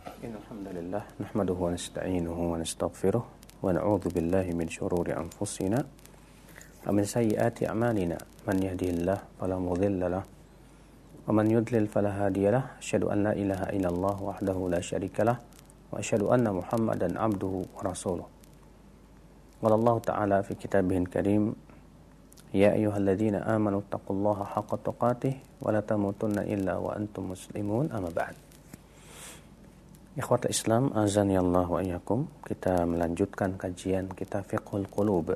إن الحمد لله نحمده ونستعينه ونستغفره ونعوذ بالله من شرور أنفسنا ومن سيئات أعمالنا. من يهده الله فلا مضل له ومن يضلل فلا هادي له. أشهد أن لا إله إلا الله وحده لا شريك له وأشهد أن محمدا عبده ورسوله. قال الله تعالى في كتابه الكريم يا أيها الذين آمنوا اتقوا الله حق تقاته ولا تموتن إلا وأنتم مسلمون. أما بعد. Ikhwat Islam, azan Allah wa iyyakum. Kita melanjutkan kajian kita Fiqhul Qulub.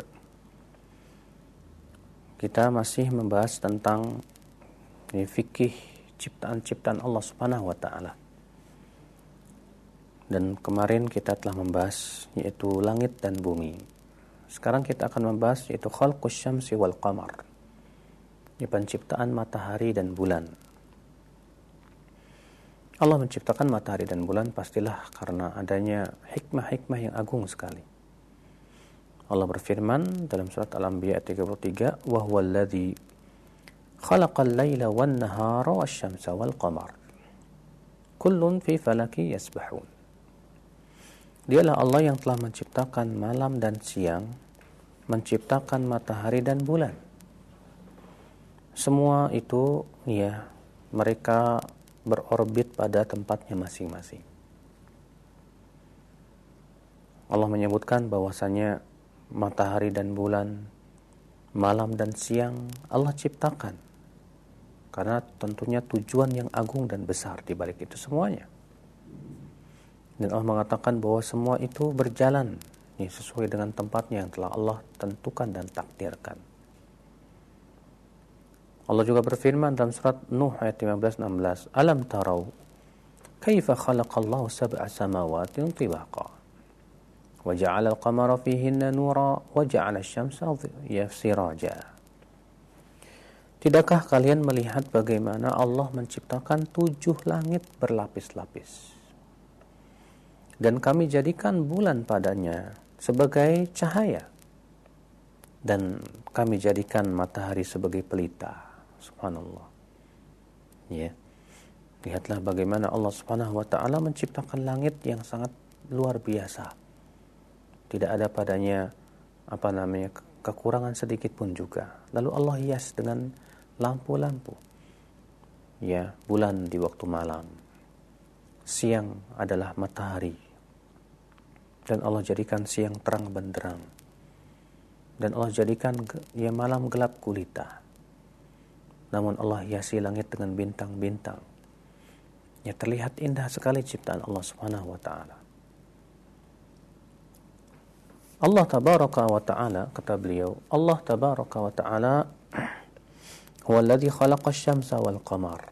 Kita masih membahas tentang fikih ciptaan-ciptaan Allah Subhanahu wa taala. Dan kemarin kita telah membahas yaitu langit dan bumi. Sekarang kita akan membahas yaitu khalqus syamsi wal qamar. Ini penciptaan matahari dan bulan. Allah menciptakan matahari dan bulan pastilah karena adanya hikmah-hikmah yang agung sekali. Allah berfirman dalam surat Al-Anbiya 33, "Wa huwa alladhi khalaqal laila wan nahara wasyamsa wal qamar. Kullun fi falaki yasbahun." Dialah Allah yang telah menciptakan malam dan siang, menciptakan matahari dan bulan. Semua itu ya mereka berorbit pada tempatnya masing-masing. Allah menyebutkan bahwasanya matahari dan bulan, malam dan siang Allah ciptakan. Karena tentunya tujuan yang agung dan besar di balik itu semuanya. Dan Allah mengatakan bahwa semua itu berjalan sesuai dengan tempatnya yang telah Allah tentukan dan takdirkan. Allah juga berfirman dalam surat Nuh ayat 15-16, Alam tarau kaifa khalaqallahu sab'a samawatin tibaqa wa ja'ala al-qamara fihinna nura wa ja'ala asy-syamsa siraja. Tidakkah kalian melihat bagaimana Allah menciptakan tujuh langit berlapis-lapis? Dan kami jadikan bulan padanya sebagai cahaya. Dan kami jadikan matahari sebagai pelita. Subhanallah. Ya. Lihatlah bagaimana Allah Subhanahu wa taala menciptakan langit yang sangat luar biasa. Tidak ada padanya apa namanya kekurangan sedikit pun juga. Lalu Allah hias dengan lampu-lampu. Ya, bulan di waktu malam. Siang adalah matahari. Dan Allah jadikan siang terang benderang. Dan Allah jadikan ya malam gelap gulita namun Allah hiasi langit dengan bintang-bintang. Ya terlihat indah sekali ciptaan Allah Subhanahu wa taala. Allah tabaraka wa taala kata beliau, Allah tabaraka wa taala huwa alladhi khalaqa asy-syamsa wal qamar.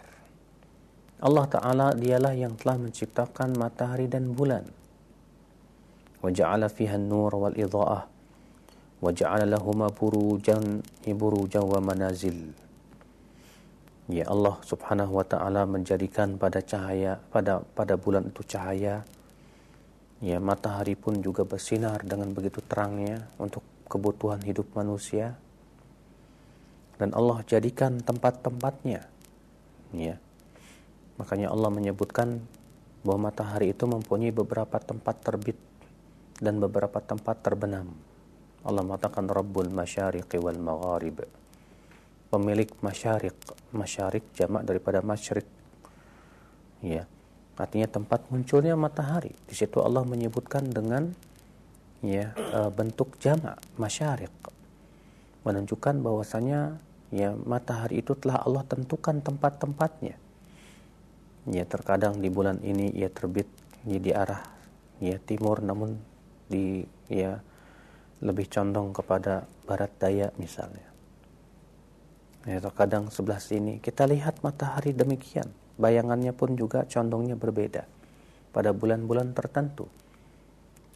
Allah taala dialah yang telah menciptakan matahari dan bulan. Wa ja'ala fiha an-nur wal idha'ah wa ja'ala lahumā burujan burujan wa manazil Ya Allah Subhanahu wa taala menjadikan pada cahaya pada pada bulan itu cahaya. Ya matahari pun juga bersinar dengan begitu terangnya untuk kebutuhan hidup manusia. Dan Allah jadikan tempat-tempatnya. Ya. Makanya Allah menyebutkan bahwa matahari itu mempunyai beberapa tempat terbit dan beberapa tempat terbenam. Allah mengatakan Rabbul Masyariqi wal pemilik masyarik masyarik jamak daripada masyrik ya artinya tempat munculnya matahari. Di situ Allah menyebutkan dengan ya e, bentuk jamak masyarik menunjukkan bahwasanya ya matahari itu telah Allah tentukan tempat-tempatnya. Ya terkadang di bulan ini ia terbit ya, di arah ya timur. Namun di ya lebih condong kepada barat daya misalnya Ya, terkadang sebelah sini kita lihat matahari demikian. Bayangannya pun juga condongnya berbeda pada bulan-bulan tertentu.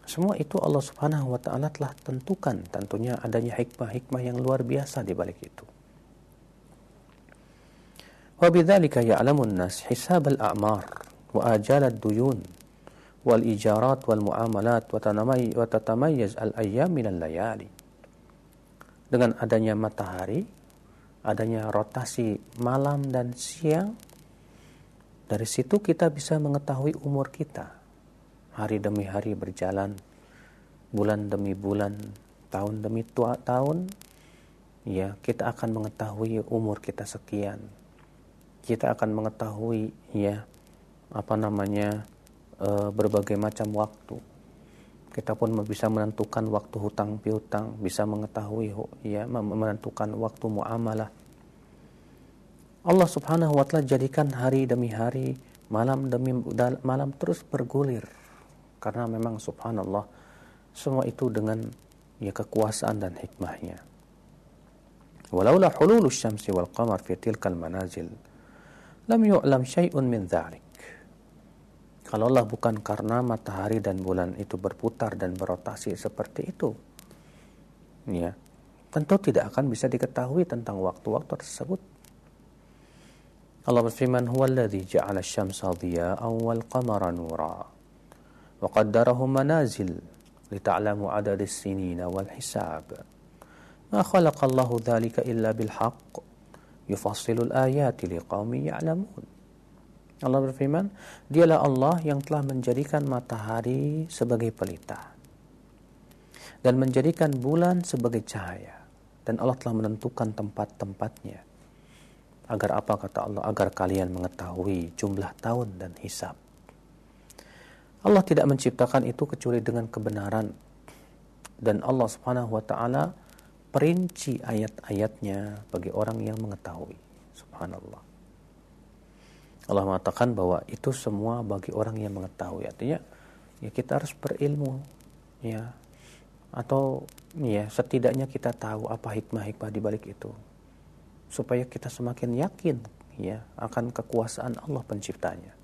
Semua itu Allah Subhanahu wa taala telah tentukan tentunya adanya hikmah-hikmah yang luar biasa di balik itu. Wa bidzalika ya'lamu an-nas hisab al-a'mar wa ajal ad-duyun wal. Dengan adanya matahari, adanya rotasi malam dan siang, dari situ kita bisa mengetahui umur kita. hari demi hari berjalan, bulan demi bulan, tahun demi tua, tahun, ya kita akan mengetahui umur kita sekian. Kita akan mengetahui ya apa namanya e, berbagai macam waktu. Kita pun bisa menentukan waktu hutang piutang, bisa mengetahui ya menentukan waktu muamalah. Allah Subhanahu wa taala jadikan hari demi hari, malam demi malam terus bergulir. Karena memang subhanallah semua itu dengan ya kekuasaan dan hikmahnya. Walaula hululu syamsi wal qamar fi tilkal manazil lam yu'lam syai'un min dhalik Kalaulah bukan karena matahari dan bulan itu berputar dan berotasi seperti itu, ya, tentu tidak akan bisa diketahui tentang waktu-waktu tersebut. Allah berfirman, "Huwallazi ja'ala asy-syamsa dhiya'an wal qamara nura wa qaddarahu manazil lita'lamu 'adada as-sinina wal hisab." Ma khalaqa Allahu dzalika illa bil haqq. Yufassilu. Allah berfirman, dialah Allah yang telah menjadikan matahari sebagai pelita dan menjadikan bulan sebagai cahaya dan Allah telah menentukan tempat-tempatnya agar apa kata Allah agar kalian mengetahui jumlah tahun dan hisab Allah tidak menciptakan itu kecuali dengan kebenaran dan Allah Subhanahu wa taala perinci ayat-ayatnya bagi orang yang mengetahui. Subhanallah. Allah mengatakan bahwa itu semua bagi orang yang mengetahui. Artinya ya kita harus berilmu ya atau ya setidaknya kita tahu apa hikmah-hikmah di balik itu supaya kita semakin yakin ya akan kekuasaan Allah penciptanya.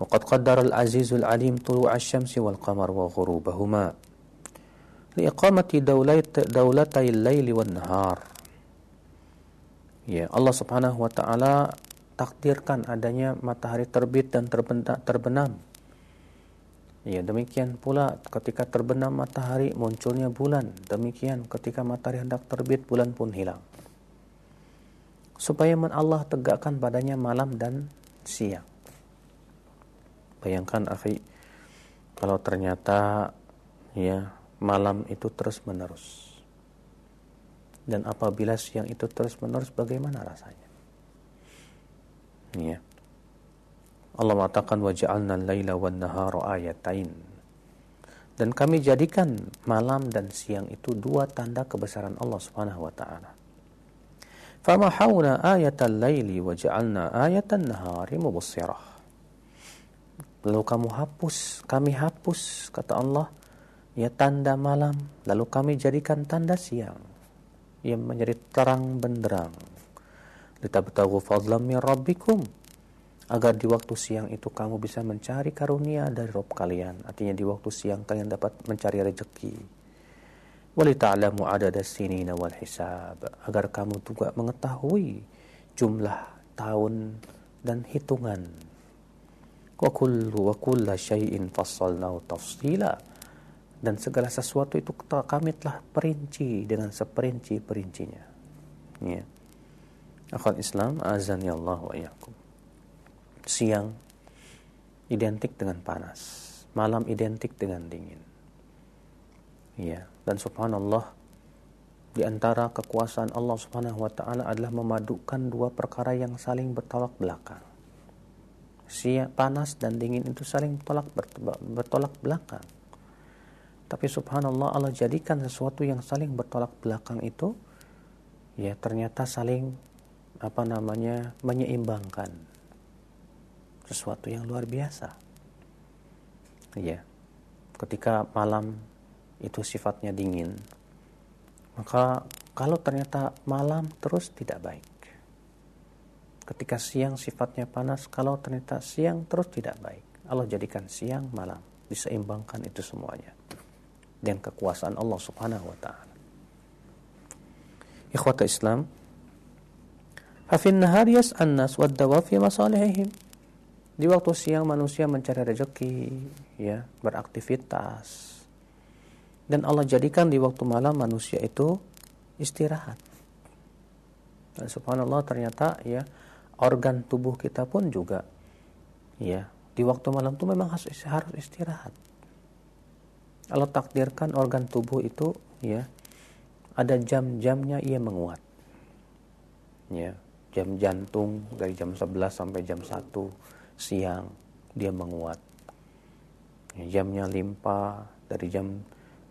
وقد قدر العزيز العليم طلوع الشمس والقمر وغروبهما لإقامة دولتي الليل والنهار Ya, Allah Subhanahu wa taala takdirkan adanya matahari terbit dan terbenam. Ya, demikian pula ketika terbenam matahari munculnya bulan. Demikian ketika matahari hendak terbit bulan pun hilang. Supaya Allah tegakkan badannya malam dan siang. Bayangkan akhi kalau ternyata ya malam itu terus menerus. Dan apabila siang itu terus menerus bagaimana rasanya? Ya. Allah mengatakan waja'alna al-laila wan nahara ayatain. Dan kami jadikan malam dan siang itu dua tanda kebesaran Allah Subhanahu wa taala. Famahawna ayatal laili waja'alna ayatan nahari mubsirah lalu kamu hapus, kami hapus, kata Allah, ya tanda malam, lalu kami jadikan tanda siang, yang menjadi terang benderang. Litabtagu fadlam min rabbikum, agar di waktu siang itu kamu bisa mencari karunia dari Rob kalian. Artinya di waktu siang kalian dapat mencari rezeki. Walita'lamu adada sinina wal hisab. Agar kamu juga mengetahui jumlah tahun dan hitungan wa kullu wa kulla syai'in fassalnahu tafsila dan segala sesuatu itu kami telah perinci dengan seperinci-perincinya ya akhwat Islam azan ya Allah wa iyyakum. Siang identik dengan panas. Malam identik dengan dingin. Ya dan subhanallah di antara kekuasaan Allah Subhanahu wa taala adalah memadukan dua perkara yang saling bertolak belakang. Siang panas dan dingin itu saling bertolak bertolak belakang. Tapi subhanallah Allah jadikan sesuatu yang saling bertolak belakang itu ya ternyata saling apa namanya menyeimbangkan sesuatu yang luar biasa. Ya ketika malam itu sifatnya dingin maka kalau ternyata malam terus tidak baik. Ketika siang sifatnya panas kalau ternyata siang terus tidak baik Allah jadikan siang malam diseimbangkan itu semuanya. Dan kekuasaan Allah Subhanahu wa taala. Ikhwata Islam Hafin nahar yas'an nas wad fi masalihihim. Di waktu siang manusia mencari rezeki ya beraktivitas. Dan Allah jadikan di waktu malam manusia itu istirahat. Dan subhanallah ternyata ya organ tubuh kita pun juga ya di waktu malam itu memang harus harus istirahat. Allah takdirkan organ tubuh itu ya ada jam-jamnya ia menguat. Ya jam jantung dari jam 11 sampai jam 1 siang dia menguat. Ya, jamnya limpa dari jam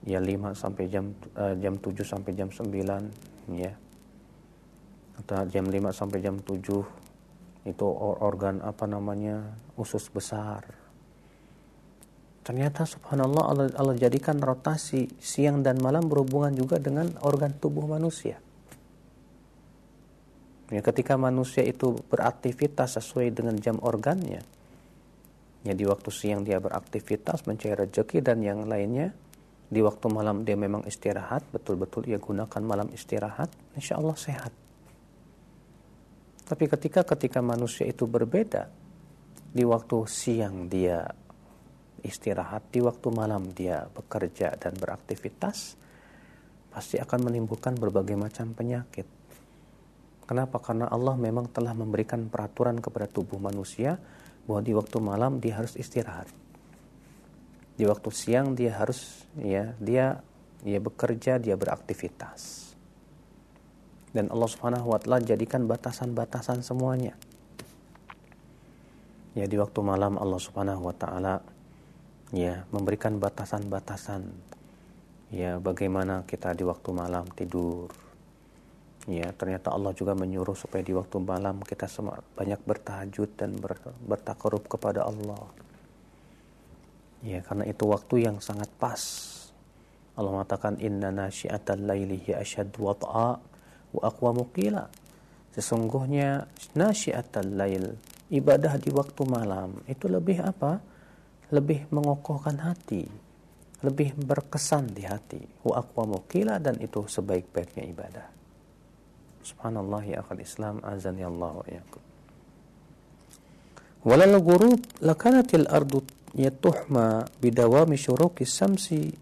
ya 5 sampai jam uh, jam 7 sampai jam 9 ya. Atau jam 5 sampai jam 7 itu organ apa namanya usus besar. Ternyata subhanallah Allah, Allah jadikan rotasi siang dan malam berhubungan juga dengan organ tubuh manusia ya ketika manusia itu beraktivitas sesuai dengan jam organnya ya di waktu siang dia beraktivitas mencari rezeki dan yang lainnya di waktu malam dia memang istirahat betul-betul ia gunakan malam istirahat insya Allah sehat tapi ketika ketika manusia itu berbeda, di waktu siang dia istirahat, di waktu malam dia bekerja dan beraktivitas, pasti akan menimbulkan berbagai macam penyakit. Kenapa? Karena Allah memang telah memberikan peraturan kepada tubuh manusia bahwa di waktu malam dia harus istirahat. Di waktu siang dia harus ya dia dia bekerja, dia beraktivitas dan Allah Subhanahu wa taala jadikan batasan-batasan semuanya. Ya di waktu malam Allah Subhanahu wa taala ya memberikan batasan-batasan ya bagaimana kita di waktu malam tidur. Ya, ternyata Allah juga menyuruh supaya di waktu malam kita semua banyak bertahajud dan ber, bertakarub kepada Allah. Ya, karena itu waktu yang sangat pas. Allah mengatakan inna nasyi'atal laili hi asyaddu wat'a wa aqwamu qila sesungguhnya nasyiatal lail ibadah di waktu malam itu lebih apa lebih mengokohkan hati lebih berkesan di hati wa aqwamu qila dan itu sebaik-baiknya ibadah subhanallah ya akhal islam azan ya Allah wa yakum walal ghurub lakanatil ardu yatuhma bidawami syuruki samsi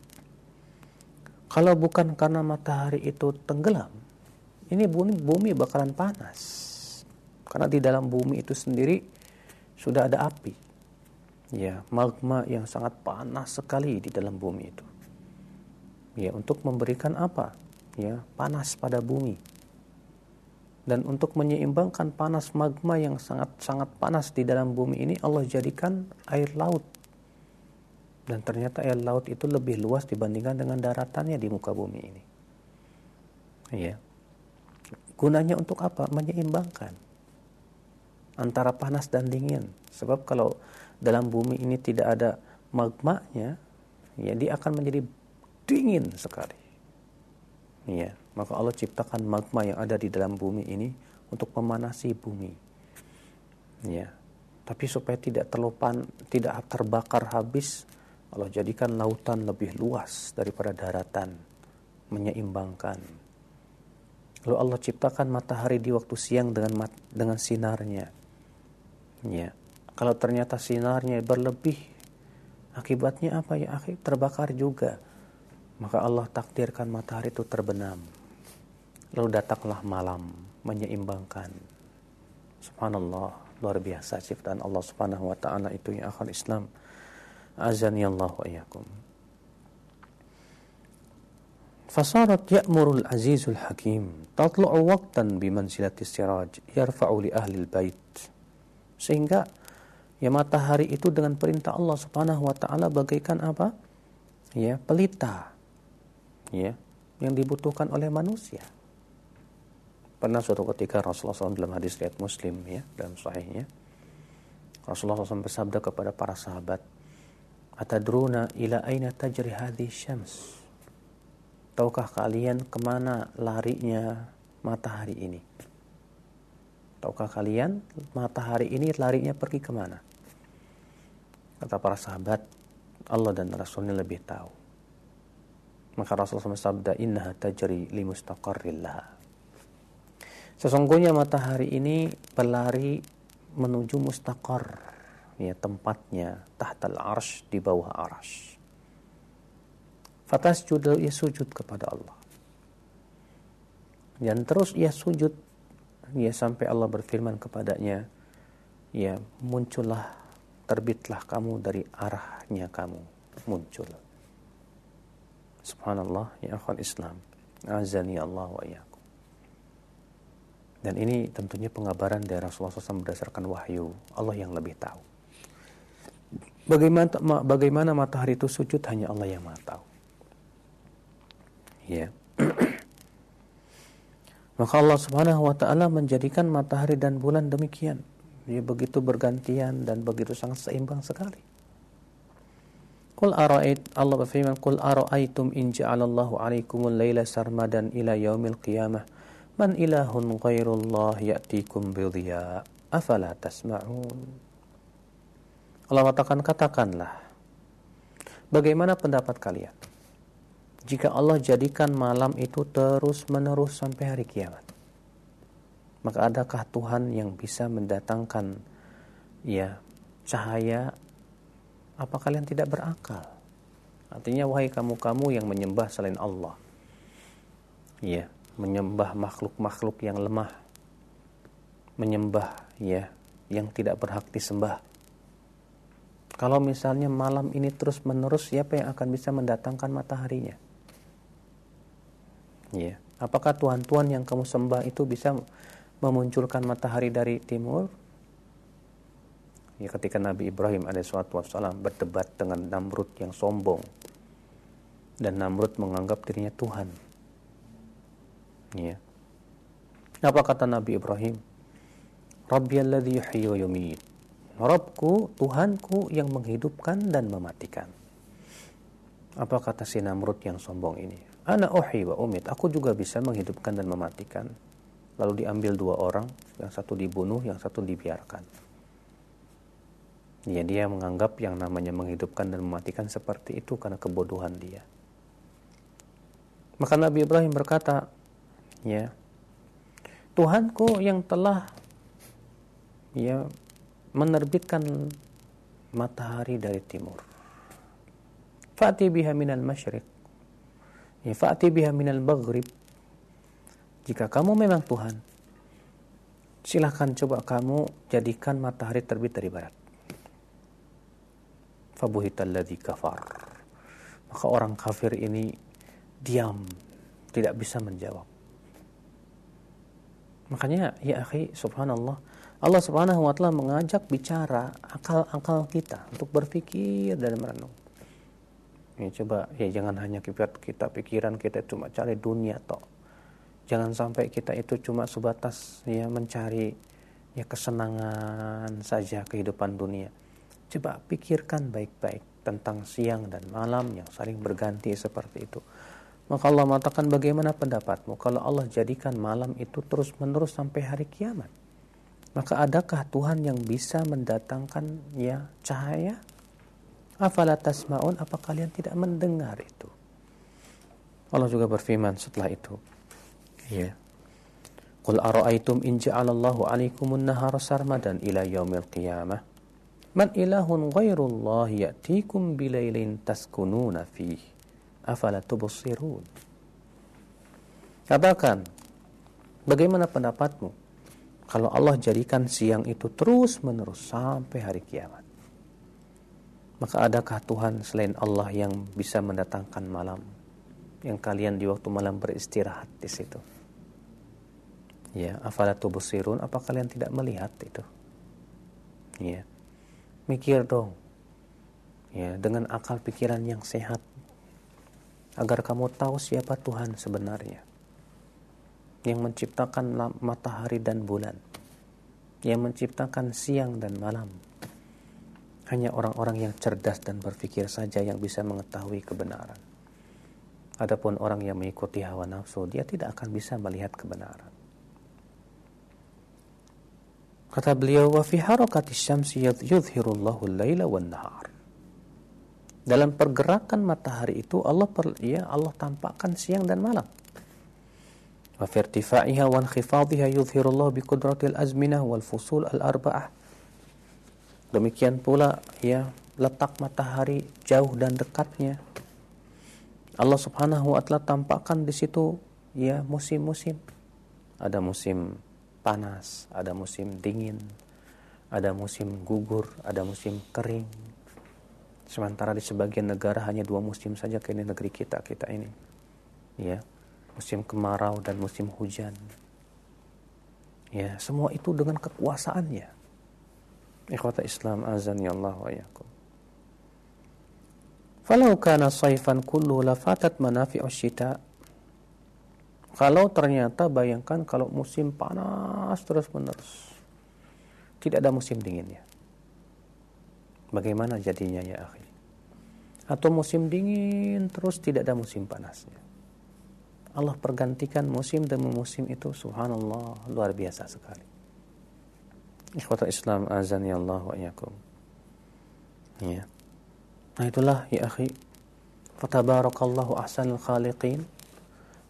kalau bukan karena matahari itu tenggelam ini bumi, bumi bakalan panas. Karena di dalam bumi itu sendiri sudah ada api. Ya, magma yang sangat panas sekali di dalam bumi itu. Ya, untuk memberikan apa? Ya, panas pada bumi. Dan untuk menyeimbangkan panas magma yang sangat-sangat panas di dalam bumi ini, Allah jadikan air laut. Dan ternyata air laut itu lebih luas dibandingkan dengan daratannya di muka bumi ini. Ya, Gunanya untuk apa? Menyeimbangkan antara panas dan dingin. Sebab kalau dalam bumi ini tidak ada magmanya, ya dia akan menjadi dingin sekali. Ya, maka Allah ciptakan magma yang ada di dalam bumi ini untuk memanasi bumi. Ya. Tapi supaya tidak terlupan, tidak terbakar habis, Allah jadikan lautan lebih luas daripada daratan, menyeimbangkan. Lalu Allah ciptakan matahari di waktu siang dengan dengan sinarnya. Ya. Kalau ternyata sinarnya berlebih, akibatnya apa ya? Akhir terbakar juga. Maka Allah takdirkan matahari itu terbenam. Lalu datanglah malam menyeimbangkan. Subhanallah, luar biasa ciptaan Allah Subhanahu wa taala itu yang akan Islam. Azan ya Allah wa iyyakum. Fasarat ya'murul azizul hakim tatlu'u waqtan bimansilati siraj yarfa'u li ahli bait Sehingga ya matahari itu dengan perintah Allah Subhanahu wa taala bagaikan apa? Ya, pelita. Ya, yang dibutuhkan oleh manusia Pernah suatu ketika Rasulullah SAW dalam hadis riwayat Muslim ya, dalam sahihnya Rasulullah SAW bersabda kepada para sahabat, "Atadruna ila aina tajri hadhihi syams?" Tahukah kalian ke mana larinya matahari ini? Tahukah kalian matahari ini larinya pergi ke mana? Kata para sahabat, Allah dan Rasulnya lebih tahu. Maka Rasulullah sabda, Innaha tajri li mustaqarrillah. Sesungguhnya matahari ini berlari menuju mustaqar, ya tempatnya tahtal arsh di bawah arsh. Fatasjudu ia sujud kepada Allah. Dan terus ia sujud ya sampai Allah berfirman kepadanya, ya muncullah terbitlah kamu dari arahnya kamu muncul. Subhanallah ya akhwal Islam. Azani Allah wa iyyakum. Dan ini tentunya pengabaran dari Rasulullah SAW berdasarkan wahyu. Allah yang lebih tahu. Bagaimana bagaimana matahari itu sujud hanya Allah yang Maha tahu. Ya. Maka Allah Subhanahu wa taala menjadikan matahari dan bulan demikian. Dia begitu bergantian dan begitu sangat seimbang sekali. Qul ara'ait Allah berfirman Qul ara'aitum in ja'alallahu 'alaikumul sarmadan ila yaumil qiyamah man ilahun ghairullah ya'tikum bidhiya afala tasma'un Allah katakan katakanlah bagaimana pendapat kalian jika Allah jadikan malam itu terus menerus sampai hari kiamat maka adakah Tuhan yang bisa mendatangkan ya cahaya apa kalian tidak berakal? Artinya wahai kamu-kamu yang menyembah selain Allah. Ya, menyembah makhluk-makhluk yang lemah. Menyembah ya yang tidak berhak disembah. Kalau misalnya malam ini terus-menerus siapa yang akan bisa mendatangkan mataharinya? Ya, apakah tuhan-tuhan yang kamu sembah itu bisa memunculkan matahari dari timur? ya ketika Nabi Ibrahim alaihissalam berdebat dengan Namrud yang sombong dan Namrud menganggap dirinya Tuhan ya apa kata Nabi Ibrahim Rabbi alladhi yuhyi wa Rabbku, Tuhanku yang menghidupkan dan mematikan. Apa kata si Namrud yang sombong ini? Ana uhi wa umit. Aku juga bisa menghidupkan dan mematikan. Lalu diambil dua orang, yang satu dibunuh, yang satu dibiarkan ya dia menganggap yang namanya menghidupkan dan mematikan seperti itu karena kebodohan dia maka Nabi Ibrahim berkata ya Tuhanku yang telah ya menerbitkan matahari dari timur. Fa'ti biha minal masyriq. Ya fa'ti biha minal maghrib. Jika kamu memang Tuhan silahkan coba kamu jadikan matahari terbit dari barat. Fabuhitalladzi kafar. Maka orang kafir ini diam tidak bisa menjawab makanya ya akhi subhanallah. Allah subhanahu wa ta'ala mengajak bicara akal-akal kita untuk berpikir dan merenung. Ya coba ya jangan hanya kita, pikiran kita cuma cari dunia toh. Jangan sampai kita itu cuma sebatas ya mencari ya kesenangan saja kehidupan dunia. Coba pikirkan baik-baik tentang siang dan malam yang saling berganti seperti itu. Maka Allah mengatakan bagaimana pendapatmu kalau Allah jadikan malam itu terus-menerus sampai hari kiamat? Maka adakah Tuhan yang bisa mendatangkan ya cahaya? Afala tasma'un apa kalian tidak mendengar itu? Allah juga berfirman setelah itu. Ya. Qul ara'aytum in ja'alallahu 'alaikumun nahara sarmadan ila yaumil qiyamah Man ilahun ghairullah ya'tikum bilailin taskununa fih. Afala tubsirun. Katakan, bagaimana pendapatmu kalau Allah jadikan siang itu terus menerus sampai hari kiamat? Maka adakah Tuhan selain Allah yang bisa mendatangkan malam yang kalian di waktu malam beristirahat di situ? Ya, afala tubsirun, apa kalian tidak melihat itu? Ya mikir dong ya dengan akal pikiran yang sehat agar kamu tahu siapa Tuhan sebenarnya yang menciptakan matahari dan bulan yang menciptakan siang dan malam. Hanya orang-orang yang cerdas dan berpikir saja yang bisa mengetahui kebenaran. Adapun orang yang mengikuti hawa nafsu dia tidak akan bisa melihat kebenaran. Kata beliau, wa fi harakati syamsi al-laila wan nahar. Dalam pergerakan matahari itu Allah per, ya Allah tampakkan siang dan malam. Wa fi irtifa'iha wa inkhifadhiha yudhirullahu bi qudratil azminah wal fusul al-arba'ah. Demikian pula ya letak matahari jauh dan dekatnya. Allah Subhanahu wa taala tampakkan di situ ya musim-musim. Ada musim panas, ada musim dingin, ada musim gugur, ada musim kering. Sementara di sebagian negara hanya dua musim saja kayak di negeri kita kita ini. Ya, musim kemarau dan musim hujan. Ya, semua itu dengan kekuasaannya. Ikhwata Islam azan ya Allah wa yakum. Falau kana saifan kullu lafatat manafi'u syita. Kalau ternyata bayangkan kalau musim panas terus menerus. Tidak ada musim dinginnya. Bagaimana jadinya ya akhi? Atau musim dingin terus tidak ada musim panasnya. Allah pergantikan musim demi musim itu subhanallah luar biasa sekali. Ikhwata Islam azan ya Allah wa iyakum. Ya. Nah itulah ya akhi. Fatabarakallahu ahsanul khaliqin.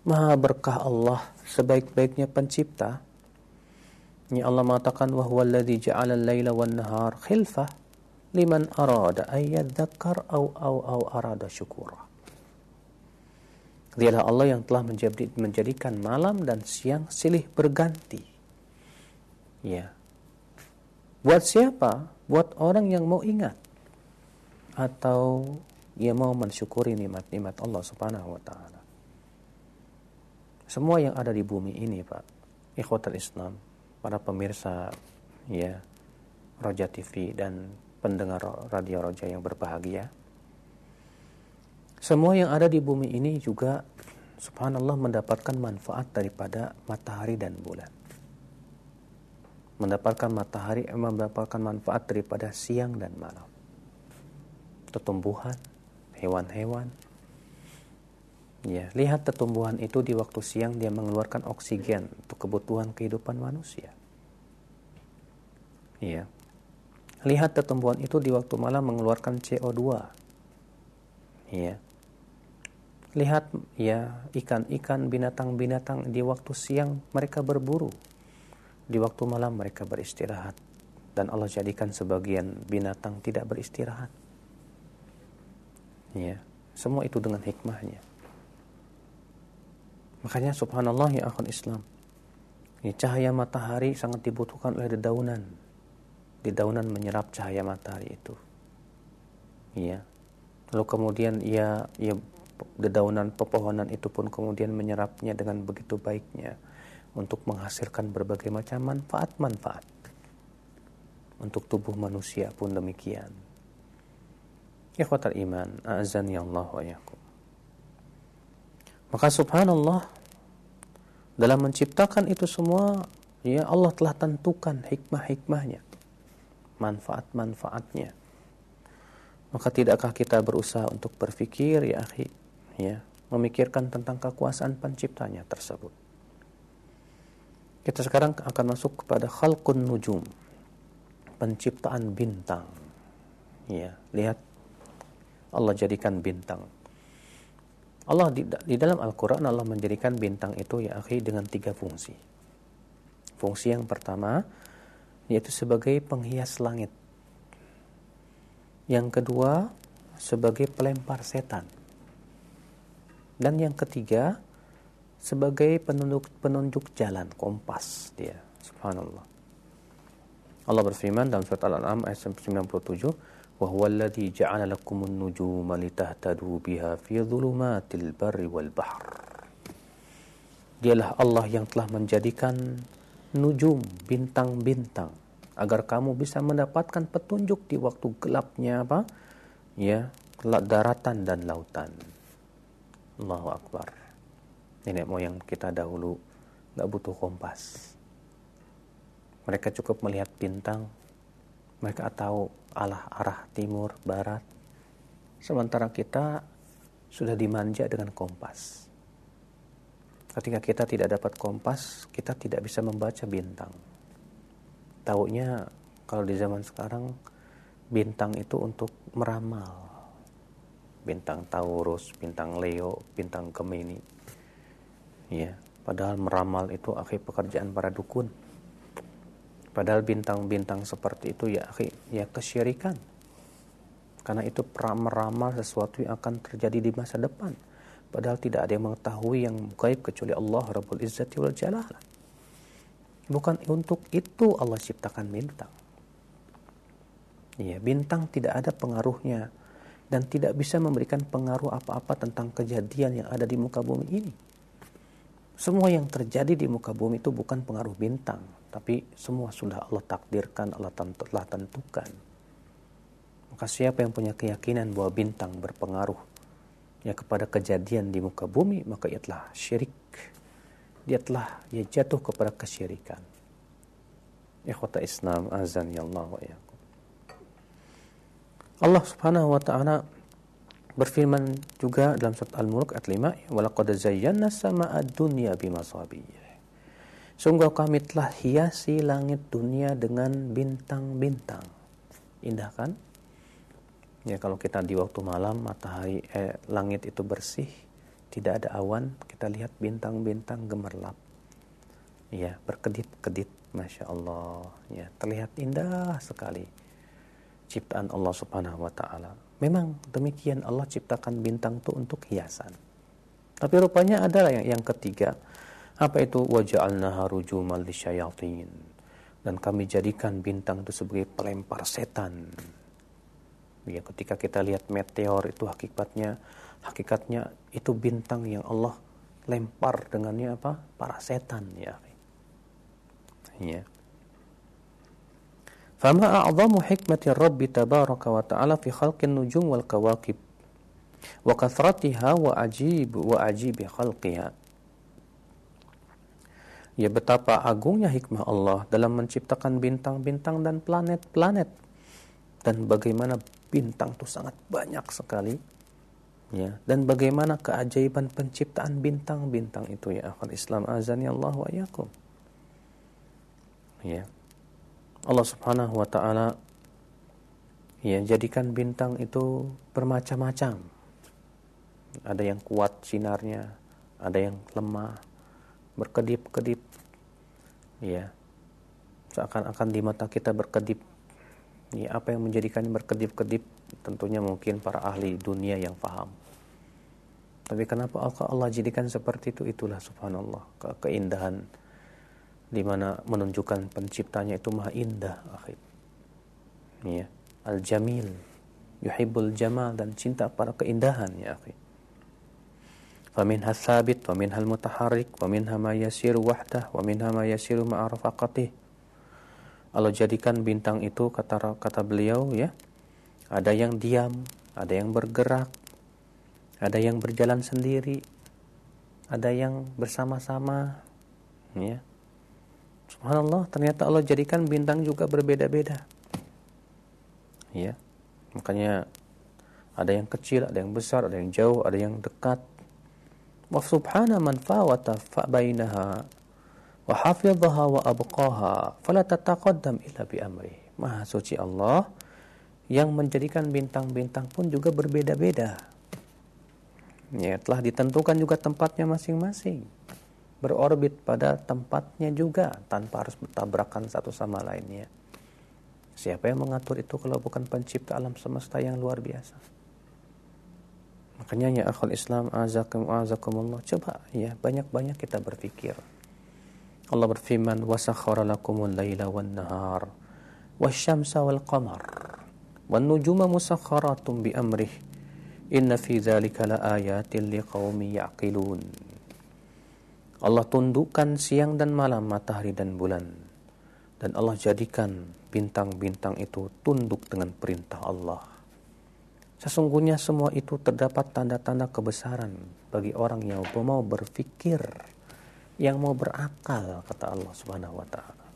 Maha berkah Allah sebaik-baiknya pencipta. Ya Allah mengatakan wa huwa alladhi ja'ala al-laila wan nahar khilfah liman arada ay yadhakkar au au au arada syukura. Dialah Allah yang telah menjadi, menjadikan malam dan siang silih berganti. Ya. Buat siapa? Buat orang yang mau ingat atau ia mau mensyukuri nikmat-nikmat Allah Subhanahu wa taala. Semua yang ada di bumi ini, Pak, ikhwatul Islam, para pemirsa ya Roja TV dan pendengar radio Roja yang berbahagia, semua yang ada di bumi ini juga subhanallah mendapatkan manfaat daripada matahari dan bulan. Mendapatkan matahari eh, mendapatkan manfaat daripada siang dan malam. Tumbuhan, hewan-hewan. Ya, lihat tumbuhan itu di waktu siang dia mengeluarkan oksigen untuk kebutuhan kehidupan manusia. Ya. Lihat tumbuhan itu di waktu malam mengeluarkan CO2. Ya Lihat ya ikan-ikan, binatang-binatang di waktu siang mereka berburu. Di waktu malam mereka beristirahat. Dan Allah jadikan sebagian binatang tidak beristirahat. Ya, semua itu dengan hikmahnya. Makanya subhanallah ya akhun Islam. Ya, cahaya matahari sangat dibutuhkan oleh dedaunan. Dedaunan menyerap cahaya matahari itu. Ya. Lalu kemudian ia ia dedaunan pepohonan itu pun kemudian menyerapnya dengan begitu baiknya untuk menghasilkan berbagai macam manfaat-manfaat. Untuk tubuh manusia pun demikian. Ikhwatal iman, a'azani Allah wa yakum. Maka subhanallah dalam menciptakan itu semua ya Allah telah tentukan hikmah-hikmahnya, manfaat-manfaatnya. Maka tidakkah kita berusaha untuk berpikir ya akhi ya memikirkan tentang kekuasaan penciptanya tersebut. Kita sekarang akan masuk kepada khalqun nujum, penciptaan bintang. Ya, lihat Allah jadikan bintang. Allah di, di dalam Al-Qur'an Allah menjadikan bintang itu ya akhi dengan tiga fungsi. Fungsi yang pertama yaitu sebagai penghias langit. Yang kedua sebagai pelempar setan. Dan yang ketiga sebagai penunjuk penunjuk jalan kompas dia subhanallah. Allah berfirman dalam surat Al-An'am ayat 97 wa huwa alladhi ja'ala lakumun nujuma litahtadu biha fi dhulumatil barri wal bahr. Dialah Allah yang telah menjadikan nujum bintang-bintang agar kamu bisa mendapatkan petunjuk di waktu gelapnya apa ya daratan dan lautan Allahu Akbar. Nenek moyang kita dahulu nggak butuh kompas. Mereka cukup melihat bintang. Mereka tahu arah arah timur, barat. Sementara kita sudah dimanja dengan kompas. Ketika kita tidak dapat kompas, kita tidak bisa membaca bintang. Taunya kalau di zaman sekarang bintang itu untuk meramal bintang Taurus, bintang Leo, bintang Gemini. Ya, padahal meramal itu akhir pekerjaan para dukun. Padahal bintang-bintang seperti itu ya akhir ya kesyirikan. Karena itu meramal sesuatu yang akan terjadi di masa depan. Padahal tidak ada yang mengetahui yang gaib kecuali Allah Rabbul Izzati wal Jalal. Bukan untuk itu Allah ciptakan bintang. Ya, bintang tidak ada pengaruhnya dan tidak bisa memberikan pengaruh apa-apa tentang kejadian yang ada di muka bumi ini. Semua yang terjadi di muka bumi itu bukan pengaruh bintang, tapi semua sudah Allah takdirkan, Allah telah tentukan. Maka siapa yang punya keyakinan bahwa bintang berpengaruh ya kepada kejadian di muka bumi, maka ia telah syirik. Dia telah ia jatuh kepada kesyirikan. Ikhwata Islam azan ya Allah wa ya. Allah Subhanahu wa taala berfirman juga dalam surat Al-Mulk ayat 5, "Wa laqad zayyana samaa'a dunya bimasabih." Sungguh kami telah hiasi langit dunia dengan bintang-bintang. Indah kan? Ya kalau kita di waktu malam matahari eh, langit itu bersih, tidak ada awan, kita lihat bintang-bintang gemerlap. Ya, berkedip-kedip, masya Allah. Ya, terlihat indah sekali ciptaan Allah Subhanahu wa taala. Memang demikian Allah ciptakan bintang itu untuk hiasan. Tapi rupanya ada yang, yang ketiga. Apa itu waja'alnaha rujumal lisyayatin. Dan kami jadikan bintang itu sebagai pelempar setan. Ya, ketika kita lihat meteor itu hakikatnya hakikatnya itu bintang yang Allah lempar dengannya apa? Para setan ya. Ya. Fama a'zamu hikmati Rabbi tabaraka wa ta'ala fi khalqin nujum wal kawakib wa kathratiha wa ajib wa ajibi khalqiha. Ya betapa agungnya hikmah Allah dalam menciptakan bintang-bintang dan planet-planet dan bagaimana bintang itu sangat banyak sekali ya dan bagaimana keajaiban penciptaan bintang-bintang itu ya akhir Islam azan ya Allah wa yakum ya Allah Subhanahu wa taala ya jadikan bintang itu bermacam-macam. Ada yang kuat sinarnya, ada yang lemah, berkedip-kedip. Ya. Seakan-akan di mata kita berkedip. Ya, apa yang menjadikannya berkedip-kedip? Tentunya mungkin para ahli dunia yang paham. Tapi kenapa Allah jadikan seperti itu? Itulah subhanallah keindahan di mana menunjukkan penciptanya itu maha indah akhir. Ya, al-jamil, yuhibbul jamal dan cinta pada keindahan ya akhir. Faminha thabit wa minha al-mutaharrik wa minha ma yasiru wahdah wa minha ma yasiru ma'a. Allah jadikan bintang itu kata kata beliau ya, ada yang diam, ada yang bergerak, ada yang berjalan sendiri, ada yang bersama-sama ya Subhanallah, ternyata Allah jadikan bintang juga berbeda-beda. Ya. Makanya ada yang kecil, ada yang besar, ada yang jauh, ada yang dekat. Wa subhana man fawata fa bainaha wa hafidhaha wa abqaha fala tataqaddam illa bi amri. Maha suci Allah yang menjadikan bintang-bintang pun juga berbeda-beda. Ya, telah ditentukan juga tempatnya masing-masing berorbit pada tempatnya juga tanpa harus bertabrakan satu sama lainnya. Siapa yang mengatur itu kalau bukan pencipta alam semesta yang luar biasa? Makanya ya akhul Islam azakum azakumullah coba ya banyak-banyak kita berpikir. Allah berfirman wasakhara lakumul laila wan nahar wasyamsa wal qamar wan nujuma musakharatum bi amrih inna fi dzalika yaqilun. Allah tundukkan siang dan malam, matahari dan bulan. Dan Allah jadikan bintang-bintang itu tunduk dengan perintah Allah. Sesungguhnya semua itu terdapat tanda-tanda kebesaran bagi orang yang mau berpikir, yang mau berakal, kata Allah Subhanahu wa taala.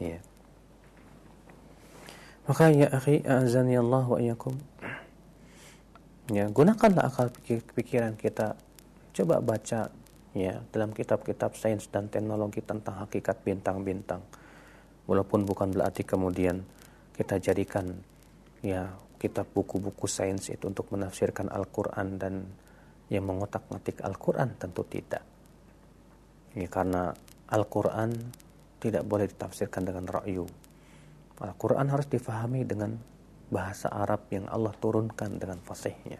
Ya. Maka ya akhi, azani Allah wa iyyakum. Ya, gunakanlah akal pikiran kita. Coba baca ya dalam kitab-kitab sains dan teknologi tentang hakikat bintang-bintang walaupun bukan berarti kemudian kita jadikan ya kitab buku-buku sains itu untuk menafsirkan Al-Quran dan yang mengotak-ngatik Al-Quran tentu tidak ya karena Al-Quran tidak boleh ditafsirkan dengan ra'yu Al-Quran harus difahami dengan bahasa Arab yang Allah turunkan dengan fasihnya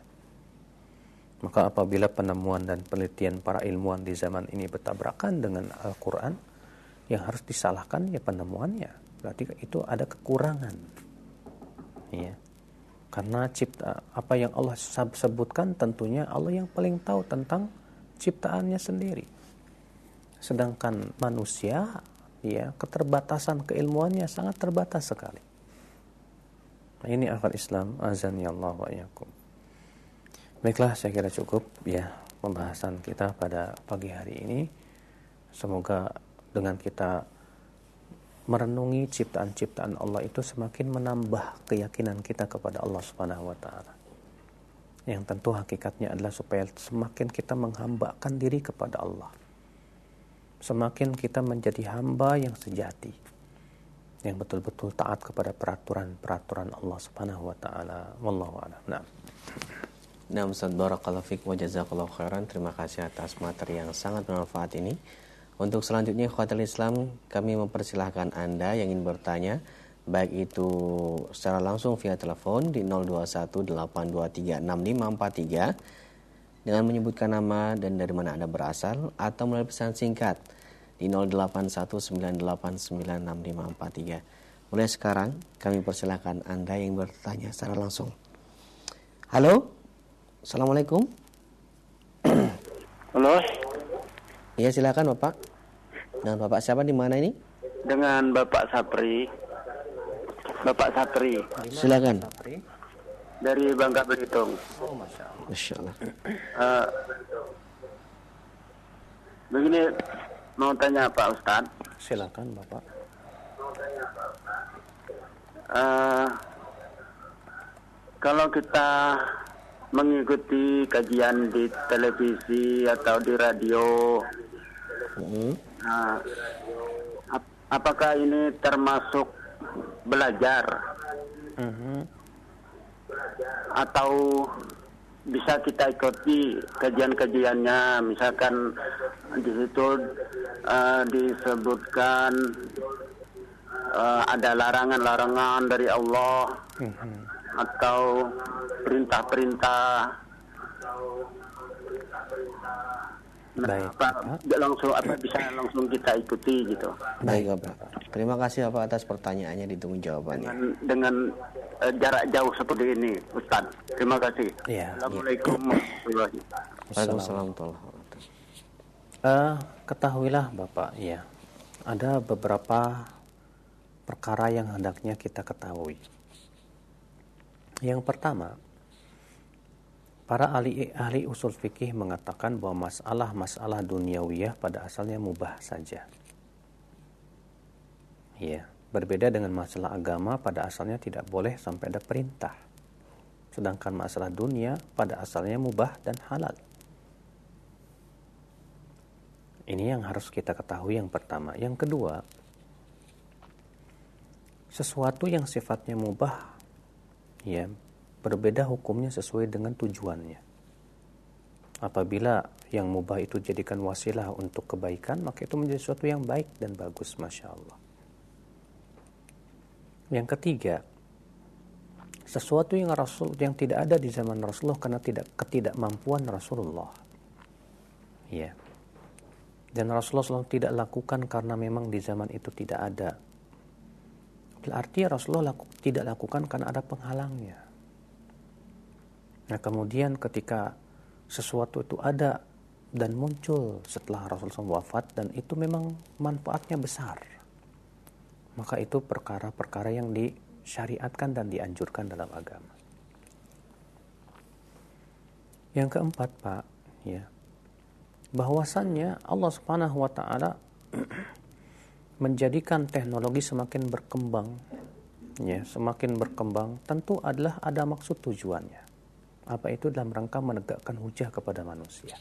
maka apabila penemuan dan penelitian para ilmuwan di zaman ini bertabrakan dengan Al-Quran, yang harus disalahkan ya penemuannya. Berarti itu ada kekurangan. ya karena cipta apa yang Allah sebutkan tentunya Allah yang paling tahu tentang ciptaannya sendiri sedangkan manusia ya keterbatasan keilmuannya sangat terbatas sekali nah, ini akal Islam azan ya Allah wa yakum baiklah saya kira cukup ya pembahasan kita pada pagi hari ini semoga dengan kita merenungi ciptaan-ciptaan Allah itu semakin menambah keyakinan kita kepada Allah Subhanahu wa taala. Yang tentu hakikatnya adalah supaya semakin kita menghambakan diri kepada Allah. Semakin kita menjadi hamba yang sejati. Yang betul-betul taat kepada peraturan-peraturan Allah Subhanahu wa taala. Wallahu a'lam. Nah. Nah, Ustaz Barakallahu Fik wa Jazakallahu Khairan. Terima kasih atas materi yang sangat bermanfaat ini. Untuk selanjutnya Khawatir Islam kami mempersilahkan Anda yang ingin bertanya baik itu secara langsung via telepon di 0218236543 dengan menyebutkan nama dan dari mana Anda berasal atau melalui pesan singkat di 0819896543. Mulai sekarang kami persilahkan Anda yang bertanya secara langsung. Halo? Assalamualaikum. Halo. Iya silakan Bapak. Dengan Bapak siapa di mana ini? Dengan Bapak Sapri. Bapak Sapri. Silakan. Dari Bangka Belitung. Oh, Masya Allah. Masya Allah. Uh, begini, mau tanya Pak Ustadz. Silakan Bapak. Uh, kalau kita mengikuti kajian di televisi atau di radio. Hmm. Nah, ap apakah ini termasuk belajar? Hmm. Atau bisa kita ikuti kajian-kajiannya, misalkan di situ uh, disebutkan uh, ada larangan-larangan dari Allah. Hmm atau perintah-perintah Nah, Baik. Apa, langsung apa bisa langsung kita ikuti gitu. Baik, Bapak. Terima kasih Bapak atas pertanyaannya ditunggu jawabannya. Dengan, dengan uh, jarak jauh seperti ini, Ustaz. Terima kasih. Ya, Assalamualaikum warahmatullahi wabarakatuh. Uh, ketahuilah Bapak, ya. Ada beberapa perkara yang hendaknya kita ketahui. Yang pertama, para ahli ahli usul fikih mengatakan bahwa masalah-masalah duniawiyah pada asalnya mubah saja. Ya, berbeda dengan masalah agama pada asalnya tidak boleh sampai ada perintah. Sedangkan masalah dunia pada asalnya mubah dan halal. Ini yang harus kita ketahui yang pertama. Yang kedua, sesuatu yang sifatnya mubah ya berbeda hukumnya sesuai dengan tujuannya. Apabila yang mubah itu jadikan wasilah untuk kebaikan, maka itu menjadi sesuatu yang baik dan bagus, masya Allah. Yang ketiga, sesuatu yang Rasul yang tidak ada di zaman Rasulullah karena tidak ketidakmampuan Rasulullah. Ya. Dan Rasulullah SAW tidak lakukan karena memang di zaman itu tidak ada Berarti Rasulullah laku, tidak lakukan karena ada penghalangnya. Nah kemudian ketika sesuatu itu ada dan muncul setelah Rasulullah wafat dan itu memang manfaatnya besar. Maka itu perkara-perkara yang disyariatkan dan dianjurkan dalam agama. Yang keempat, Pak, ya. Bahwasannya Allah Subhanahu wa taala menjadikan teknologi semakin berkembang ya semakin berkembang tentu adalah ada maksud tujuannya apa itu dalam rangka menegakkan hujah kepada manusia?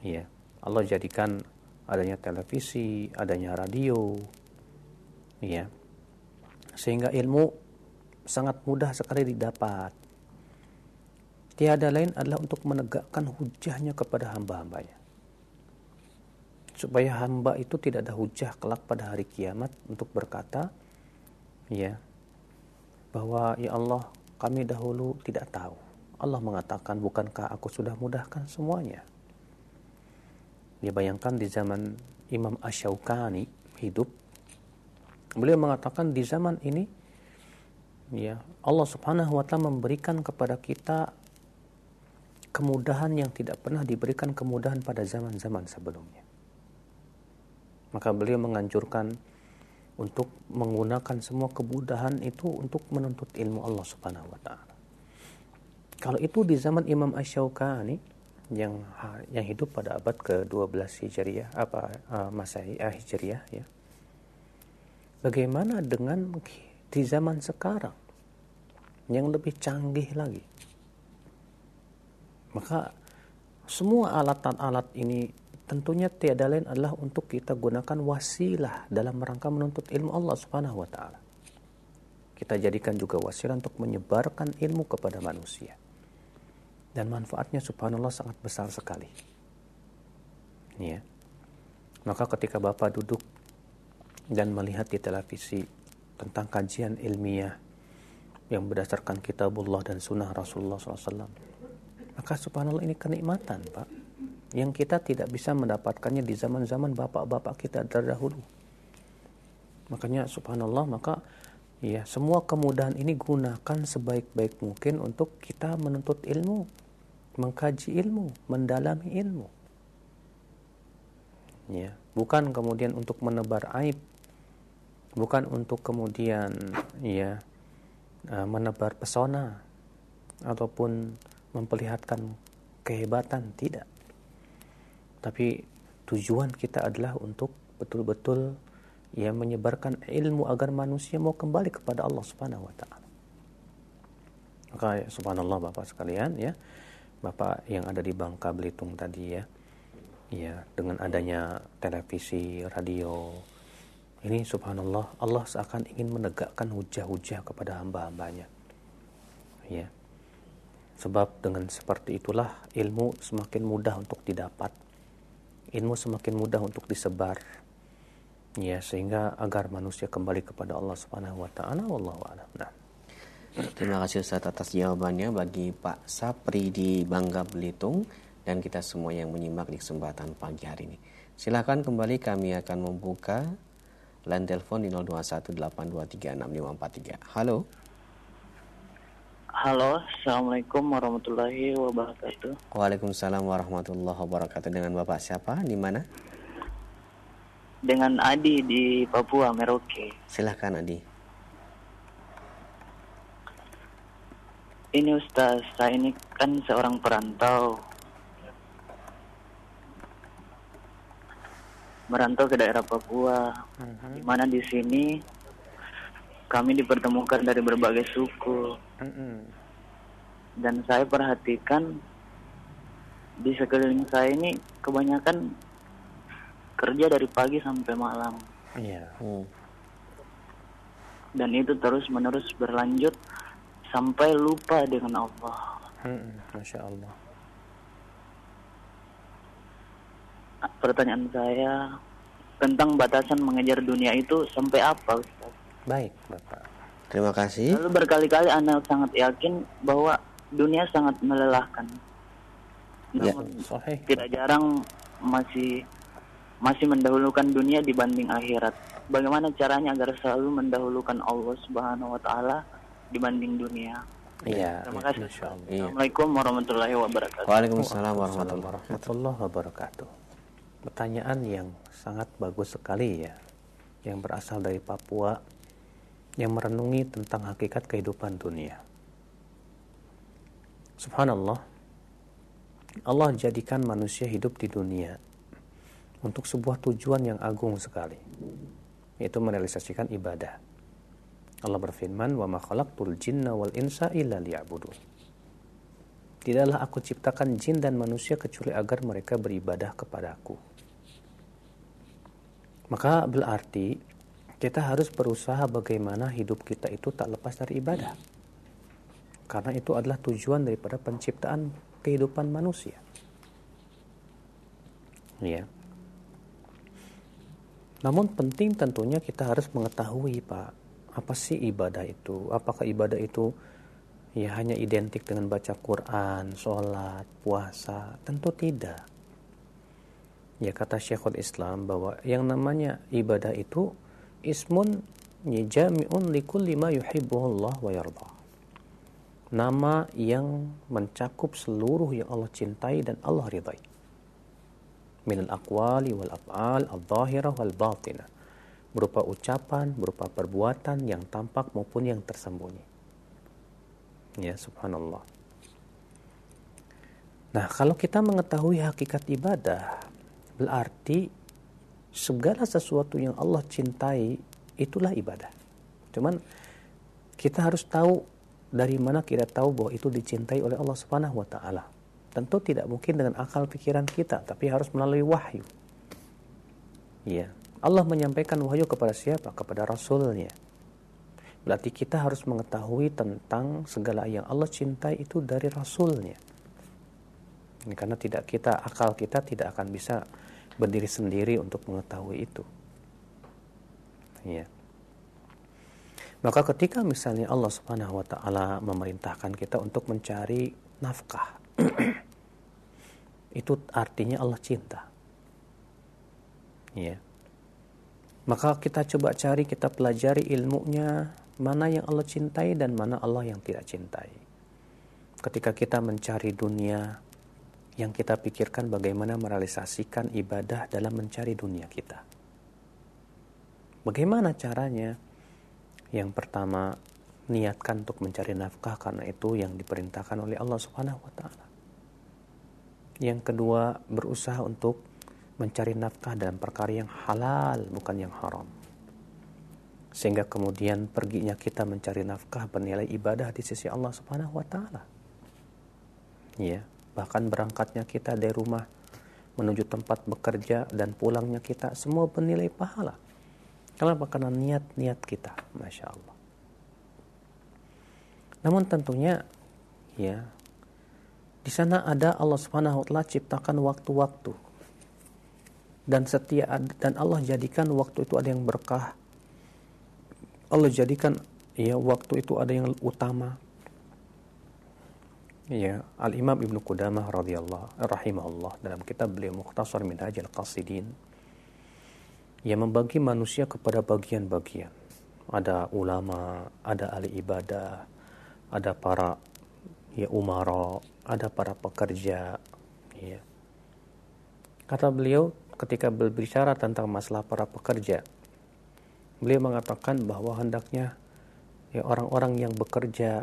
Ya Allah jadikan adanya televisi adanya radio. Ya sehingga ilmu sangat mudah sekali didapat. Tiada lain adalah untuk menegakkan hujahnya kepada hamba-hambanya. Supaya hamba itu tidak ada hujah kelak pada hari kiamat untuk berkata ya bahwa ya Allah kami dahulu tidak tahu Allah mengatakan bukankah aku sudah mudahkan semuanya dia bayangkan di zaman Imam Asyaukani hidup beliau mengatakan di zaman ini ya Allah Subhanahu wa taala memberikan kepada kita kemudahan yang tidak pernah diberikan kemudahan pada zaman-zaman sebelumnya. Maka beliau menganjurkan untuk menggunakan semua kemudahan itu untuk menuntut ilmu Allah Subhanahu wa taala. Kalau itu di zaman Imam Asy-Syaukani yang yang hidup pada abad ke-12 Hijriah apa uh, Masehi uh, Hijriah ya. Bagaimana dengan di zaman sekarang yang lebih canggih lagi? Maka semua alat-alat ini tentunya tiada lain adalah untuk kita gunakan wasilah dalam rangka menuntut ilmu Allah Subhanahu wa taala. Kita jadikan juga wasilah untuk menyebarkan ilmu kepada manusia. Dan manfaatnya subhanallah sangat besar sekali. Ya. Maka ketika Bapak duduk dan melihat di televisi tentang kajian ilmiah yang berdasarkan kitabullah dan sunnah Rasulullah SAW, maka subhanallah ini kenikmatan, Pak yang kita tidak bisa mendapatkannya di zaman-zaman bapak-bapak kita terdahulu. Makanya subhanallah maka ya semua kemudahan ini gunakan sebaik-baik mungkin untuk kita menuntut ilmu, mengkaji ilmu, mendalami ilmu. Ya, bukan kemudian untuk menebar aib, bukan untuk kemudian ya eh, menebar pesona ataupun memperlihatkan kehebatan tidak tapi tujuan kita adalah untuk betul-betul ya menyebarkan ilmu agar manusia mau kembali kepada Allah Subhanahu wa taala. Maka ya, subhanallah Bapak sekalian ya. Bapak yang ada di Bangka Belitung tadi ya. Ya, dengan adanya televisi, radio ini subhanallah Allah seakan ingin menegakkan hujah-hujah kepada hamba-hambanya. Ya. Sebab dengan seperti itulah ilmu semakin mudah untuk didapat ilmu semakin mudah untuk disebar ya sehingga agar manusia kembali kepada Allah Subhanahu wa taala wallahu a'lam. Nah. Terima kasih Ustaz atas jawabannya bagi Pak Sapri di Bangga Belitung dan kita semua yang menyimak di kesempatan pagi hari ini. Silakan kembali kami akan membuka line telepon di 0218236543. Halo. Halo, Assalamualaikum warahmatullahi wabarakatuh. Waalaikumsalam warahmatullahi wabarakatuh. Dengan Bapak siapa? Di mana? Dengan Adi di Papua, Merauke. Silahkan Adi. Ini Ustaz, saya ini kan seorang perantau. Merantau ke daerah Papua. Mhm. Di mana di sini kami dipertemukan dari berbagai suku dan saya perhatikan di sekeliling saya ini kebanyakan kerja dari pagi sampai malam. Iya. Hmm. Dan itu terus menerus berlanjut sampai lupa dengan Allah. Mm-mm. Masya Allah. Pertanyaan saya tentang batasan mengejar dunia itu sampai apa, Ustaz? Baik, Bapak. Terima kasih. Lalu berkali-kali Anda sangat yakin bahwa dunia sangat melelahkan. Ya. Namun Sahih. tidak jarang masih masih mendahulukan dunia dibanding akhirat. Bagaimana caranya agar selalu mendahulukan Allah Subhanahu wa taala dibanding dunia? Iya. Terima kasih. Iya. Assalamualaikum warahmatullahi wabarakatuh. Waalaikumsalam warahmatullahi wabarakatuh. Pertanyaan yang sangat bagus sekali ya, yang berasal dari Papua, yang merenungi tentang hakikat kehidupan dunia. Subhanallah, Allah jadikan manusia hidup di dunia untuk sebuah tujuan yang agung sekali, yaitu merealisasikan ibadah. Allah berfirman, "Wa ma khalaqtul jinna wal insa illa liya'budun." Tidaklah aku ciptakan jin dan manusia kecuali agar mereka beribadah kepadaku. Maka berarti kita harus berusaha bagaimana hidup kita itu tak lepas dari ibadah. Karena itu adalah tujuan daripada penciptaan kehidupan manusia. Ya. Namun penting tentunya kita harus mengetahui Pak, apa sih ibadah itu? Apakah ibadah itu ya hanya identik dengan baca Quran, sholat, puasa? Tentu tidak. Ya kata Syekhul Islam bahwa yang namanya ibadah itu ismun jami'un likulli ma Allah wa yarda. Nama yang mencakup seluruh yang Allah cintai dan Allah ridai. Min al-aqwali wal af'al al-zahirah wal batinah. Berupa ucapan, berupa perbuatan yang tampak maupun yang tersembunyi. Ya, subhanallah. Nah, kalau kita mengetahui hakikat ibadah, berarti segala sesuatu yang Allah cintai itulah ibadah. Cuman kita harus tahu dari mana kita tahu bahwa itu dicintai oleh Allah Subhanahu wa taala. Tentu tidak mungkin dengan akal pikiran kita, tapi harus melalui wahyu. Ya, Allah menyampaikan wahyu kepada siapa? Kepada Rasulnya. Berarti kita harus mengetahui tentang segala yang Allah cintai itu dari Rasulnya. Karena tidak kita, akal kita tidak akan bisa berdiri sendiri untuk mengetahui itu. Ya. Maka ketika misalnya Allah Subhanahu wa taala memerintahkan kita untuk mencari nafkah, itu artinya Allah cinta. Ya. Maka kita coba cari, kita pelajari ilmunya, mana yang Allah cintai dan mana Allah yang tidak cintai. Ketika kita mencari dunia, yang kita pikirkan bagaimana merealisasikan ibadah dalam mencari dunia kita. Bagaimana caranya? Yang pertama, niatkan untuk mencari nafkah karena itu yang diperintahkan oleh Allah Subhanahu wa taala. Yang kedua, berusaha untuk mencari nafkah dalam perkara yang halal bukan yang haram. Sehingga kemudian perginya kita mencari nafkah bernilai ibadah di sisi Allah Subhanahu wa taala. Ya, bahkan berangkatnya kita dari rumah menuju tempat bekerja dan pulangnya kita semua bernilai pahala Kenapa? Karena niat-niat kita, masya Allah. Namun tentunya, ya, di sana ada Allah Subhanahu Wa Taala ciptakan waktu-waktu dan setia dan Allah jadikan waktu itu ada yang berkah. Allah jadikan ya waktu itu ada yang utama. Ya, Al Imam Ibnu Qudamah radhiyallahu rahimahullah dalam kitab beliau Mukhtasar Minhajul Qasidin yang membagi manusia kepada bagian-bagian. Ada ulama, ada ahli ibadah, ada para ya umara, ada para pekerja. Ya. Kata beliau ketika berbicara tentang masalah para pekerja, beliau mengatakan bahwa hendaknya ya orang-orang yang bekerja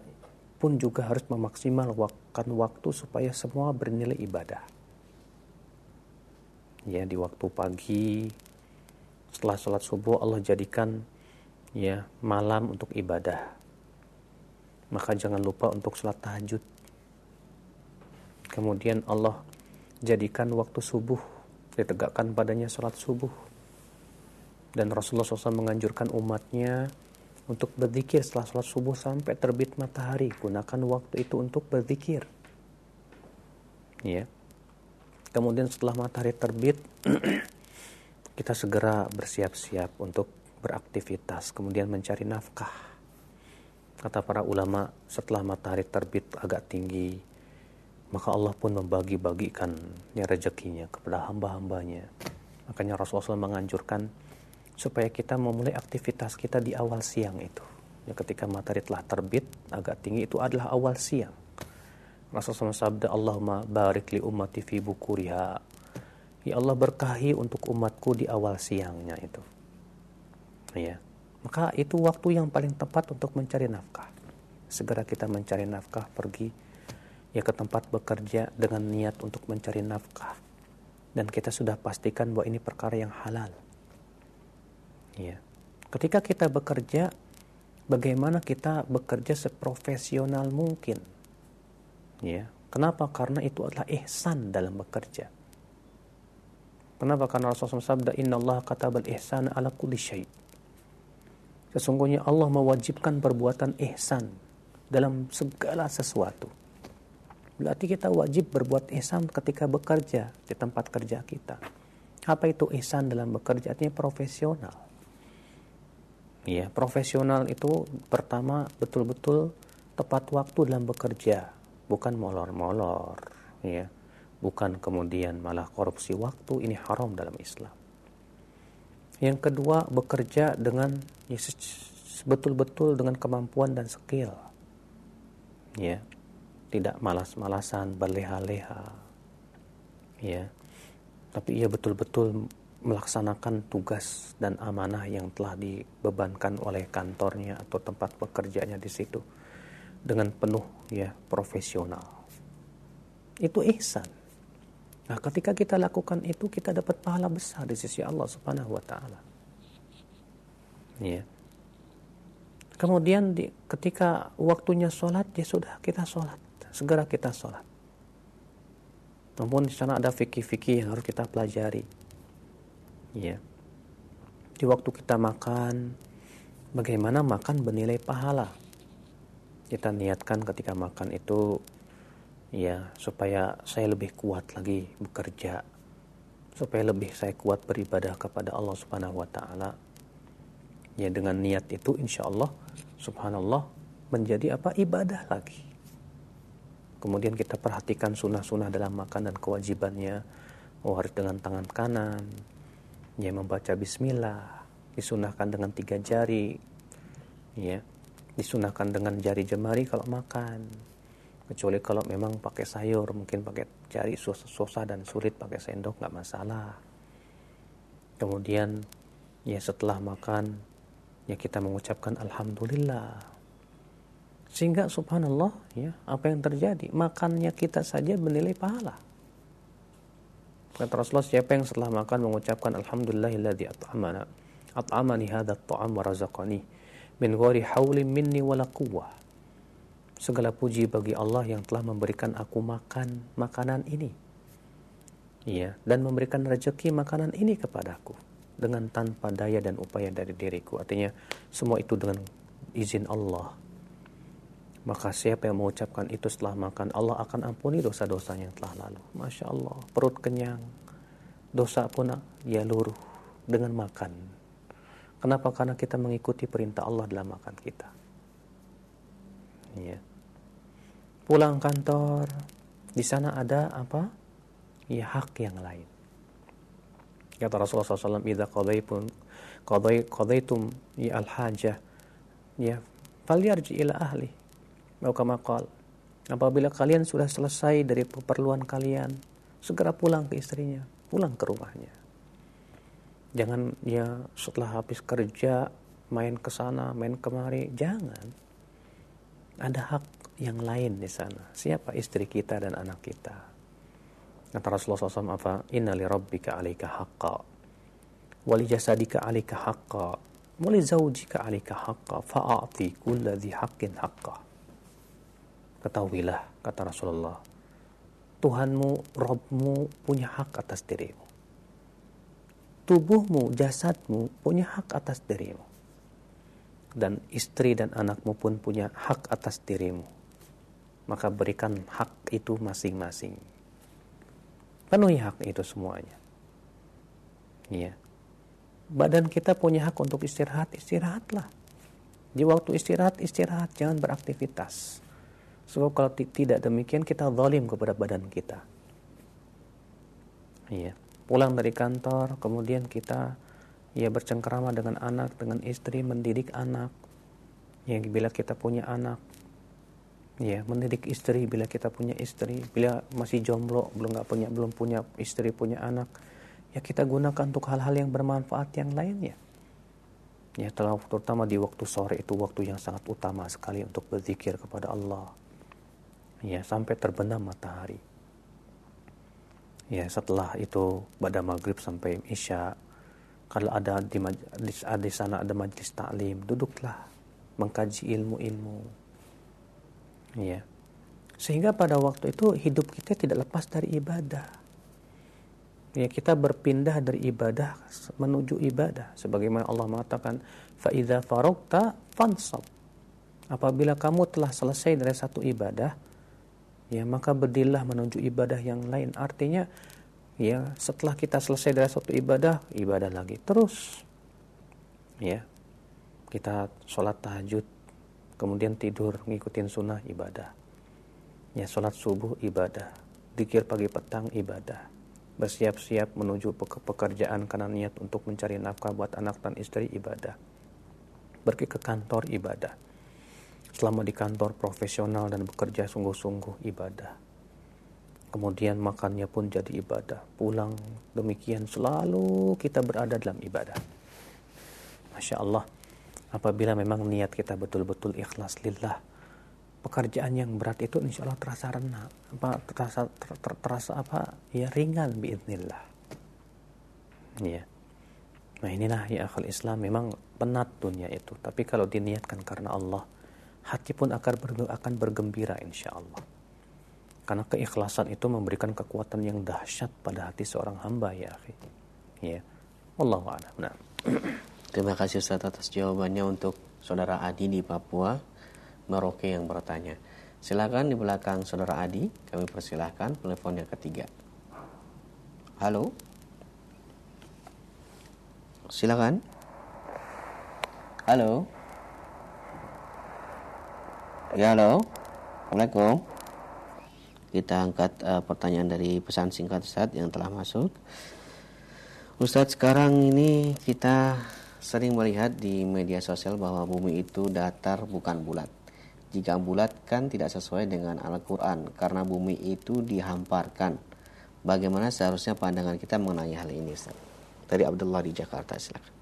pun juga harus memaksimalkan waktu supaya semua bernilai ibadah. Ya di waktu pagi, setelah sholat subuh Allah jadikan ya malam untuk ibadah. Maka jangan lupa untuk sholat tahajud. Kemudian Allah jadikan waktu subuh ditegakkan padanya sholat subuh. Dan Rasulullah SAW menganjurkan umatnya untuk berzikir setelah sholat subuh sampai terbit matahari gunakan waktu itu untuk berzikir ya kemudian setelah matahari terbit kita segera bersiap-siap untuk beraktivitas, kemudian mencari nafkah. Kata para ulama, setelah matahari terbit agak tinggi, maka Allah pun membagi-bagikan rezekinya kepada hamba-hambanya. Makanya Rasulullah menganjurkan supaya kita memulai aktivitas kita di awal siang itu. Ya, ketika matahari telah terbit agak tinggi itu adalah awal siang. Rasulullah sabda Allahumma barik li ummati fi bukuriha Ya Allah berkahi untuk umatku di awal siangnya itu. Ya. Maka itu waktu yang paling tepat untuk mencari nafkah. Segera kita mencari nafkah, pergi ya ke tempat bekerja dengan niat untuk mencari nafkah. Dan kita sudah pastikan bahwa ini perkara yang halal. Ya. Ketika kita bekerja, bagaimana kita bekerja seprofesional mungkin? Ya. Kenapa? Karena itu adalah ihsan dalam bekerja Kenapa? Karena Rasulullah SAW Inna Allah katabal ihsan ala kulli syait. Sesungguhnya Allah mewajibkan perbuatan ihsan dalam segala sesuatu. Berarti kita wajib berbuat ihsan ketika bekerja di tempat kerja kita. Apa itu ihsan dalam bekerja? Artinya profesional. Ya, profesional itu pertama betul-betul tepat waktu dalam bekerja, bukan molor-molor, ya bukan kemudian malah korupsi waktu ini haram dalam Islam. Yang kedua, bekerja dengan ya, betul-betul dengan kemampuan dan skill. Ya. Tidak malas-malasan, berleha-leha. Ya. Tapi ia betul-betul melaksanakan tugas dan amanah yang telah dibebankan oleh kantornya atau tempat bekerjanya di situ dengan penuh ya profesional. Itu ihsan. Nah, ketika kita lakukan itu kita dapat pahala besar di sisi Allah Subhanahu wa taala. Ya. Kemudian di, ketika waktunya sholat ya sudah kita sholat, segera kita sholat. Namun di sana ada fikih-fikih yang harus kita pelajari ya di waktu kita makan bagaimana makan bernilai pahala? Kita niatkan ketika makan itu ya supaya saya lebih kuat lagi bekerja. Supaya lebih saya kuat beribadah kepada Allah Subhanahu wa taala. Ya dengan niat itu insya Allah subhanallah menjadi apa? Ibadah lagi. Kemudian kita perhatikan sunnah-sunnah dalam makan dan kewajibannya. Harus dengan tangan kanan ya membaca bismillah disunahkan dengan tiga jari ya. Disunahkan dengan jari jemari kalau makan. Kecuali kalau memang pakai sayur mungkin pakai jari susah, dan sulit pakai sendok nggak masalah. Kemudian ya setelah makan ya kita mengucapkan alhamdulillah. Sehingga subhanallah ya apa yang terjadi? Makannya kita saja bernilai pahala Kata Rasulullah siapa yang setelah makan mengucapkan alhamdulillahilladzi at'amana at'amani hadha at-ta'am wa razaqani min ghairi haulin minni wala quwwah. Segala puji bagi Allah yang telah memberikan aku makan makanan ini. Iya, dan memberikan rezeki makanan ini kepadaku dengan tanpa daya dan upaya dari diriku. Artinya semua itu dengan izin Allah. Maka siapa yang mengucapkan itu setelah makan, Allah akan ampuni dosa-dosanya yang telah lalu. Masya Allah, perut kenyang, dosa pun ya luruh dengan makan. Kenapa? Karena kita mengikuti perintah Allah dalam makan kita. Ya. Pulang kantor, di sana ada apa? Ya hak yang lain. Kata Rasulullah SAW, "Idza qadaytum qadaytum ya al-hajah ya falyarji ila ahli." Maka apabila kalian sudah selesai dari keperluan kalian, segera pulang ke istrinya, pulang ke rumahnya. Jangan ya setelah habis kerja main ke sana, main kemari, jangan. Ada hak yang lain di sana. Siapa istri kita dan anak kita? Kata Rasulullah SAW apa? Inna li rabbika alika haqqa. Wali jasadika alika haqqa. Wali zawjika alika haqqa. Fa'ati kulla dhi haqqin haqqa. Ketahuilah, kata Rasulullah, Tuhanmu, Robmu punya hak atas dirimu. Tubuhmu, jasadmu punya hak atas dirimu. Dan istri dan anakmu pun punya hak atas dirimu. Maka berikan hak itu masing-masing. Penuhi hak itu semuanya. Iya. Badan kita punya hak untuk istirahat, istirahatlah. Di waktu istirahat, istirahat, jangan beraktivitas Sebab kalau tidak demikian kita zalim kepada badan kita. Iya. Pulang dari kantor, kemudian kita ya bercengkerama dengan anak, dengan istri, mendidik anak. Ya, bila kita punya anak, ya mendidik istri bila kita punya istri, bila masih jomblo, belum nggak punya belum punya istri, punya anak, ya kita gunakan untuk hal-hal yang bermanfaat yang lainnya. Ya, terutama di waktu sore itu waktu yang sangat utama sekali untuk berzikir kepada Allah ya sampai terbenam matahari. Ya setelah itu pada maghrib sampai isya kalau ada di, di, di sana ada majlis taklim duduklah mengkaji ilmu-ilmu. Ya. Sehingga pada waktu itu hidup kita tidak lepas dari ibadah. Ya kita berpindah dari ibadah menuju ibadah. Sebagaimana Allah mengatakan fa idza faragta fansab. Apabila kamu telah selesai dari satu ibadah ya maka berdirilah menuju ibadah yang lain. Artinya ya setelah kita selesai dari suatu ibadah ibadah lagi terus. Ya kita sholat tahajud kemudian tidur ngikutin sunnah ibadah. Ya sholat subuh ibadah. Dikir pagi petang ibadah. Bersiap-siap menuju pekerjaan karena niat untuk mencari nafkah buat anak dan istri ibadah. Pergi ke kantor ibadah selama di kantor profesional dan bekerja sungguh-sungguh ibadah. Kemudian makannya pun jadi ibadah. Pulang demikian selalu kita berada dalam ibadah. Masya Allah apabila memang niat kita betul-betul ikhlas lillah pekerjaan yang berat itu insya Allah terasa renang apa terasa ter, ter, terasa apa? Ya ringan biidnillah ya nah inilah ya akal Islam memang penat dunia itu. Tapi kalau diniatkan karena Allah hati pun akan akan bergembira insya Allah karena keikhlasan itu memberikan kekuatan yang dahsyat pada hati seorang hamba ya ya Allah nah terima kasih Ustaz atas jawabannya untuk saudara Adi di Papua Merauke yang bertanya. Silakan di belakang saudara Adi, kami persilahkan telepon yang ketiga. Halo. Silakan. Halo. Ya, halo. Assalamualaikum. Kita angkat uh, pertanyaan dari pesan singkat Ustaz yang telah masuk. Ustadz sekarang ini kita sering melihat di media sosial bahwa bumi itu datar bukan bulat. Jika bulat kan tidak sesuai dengan Al-Quran karena bumi itu dihamparkan. Bagaimana seharusnya pandangan kita mengenai hal ini Ustaz? Dari Abdullah di Jakarta silakan.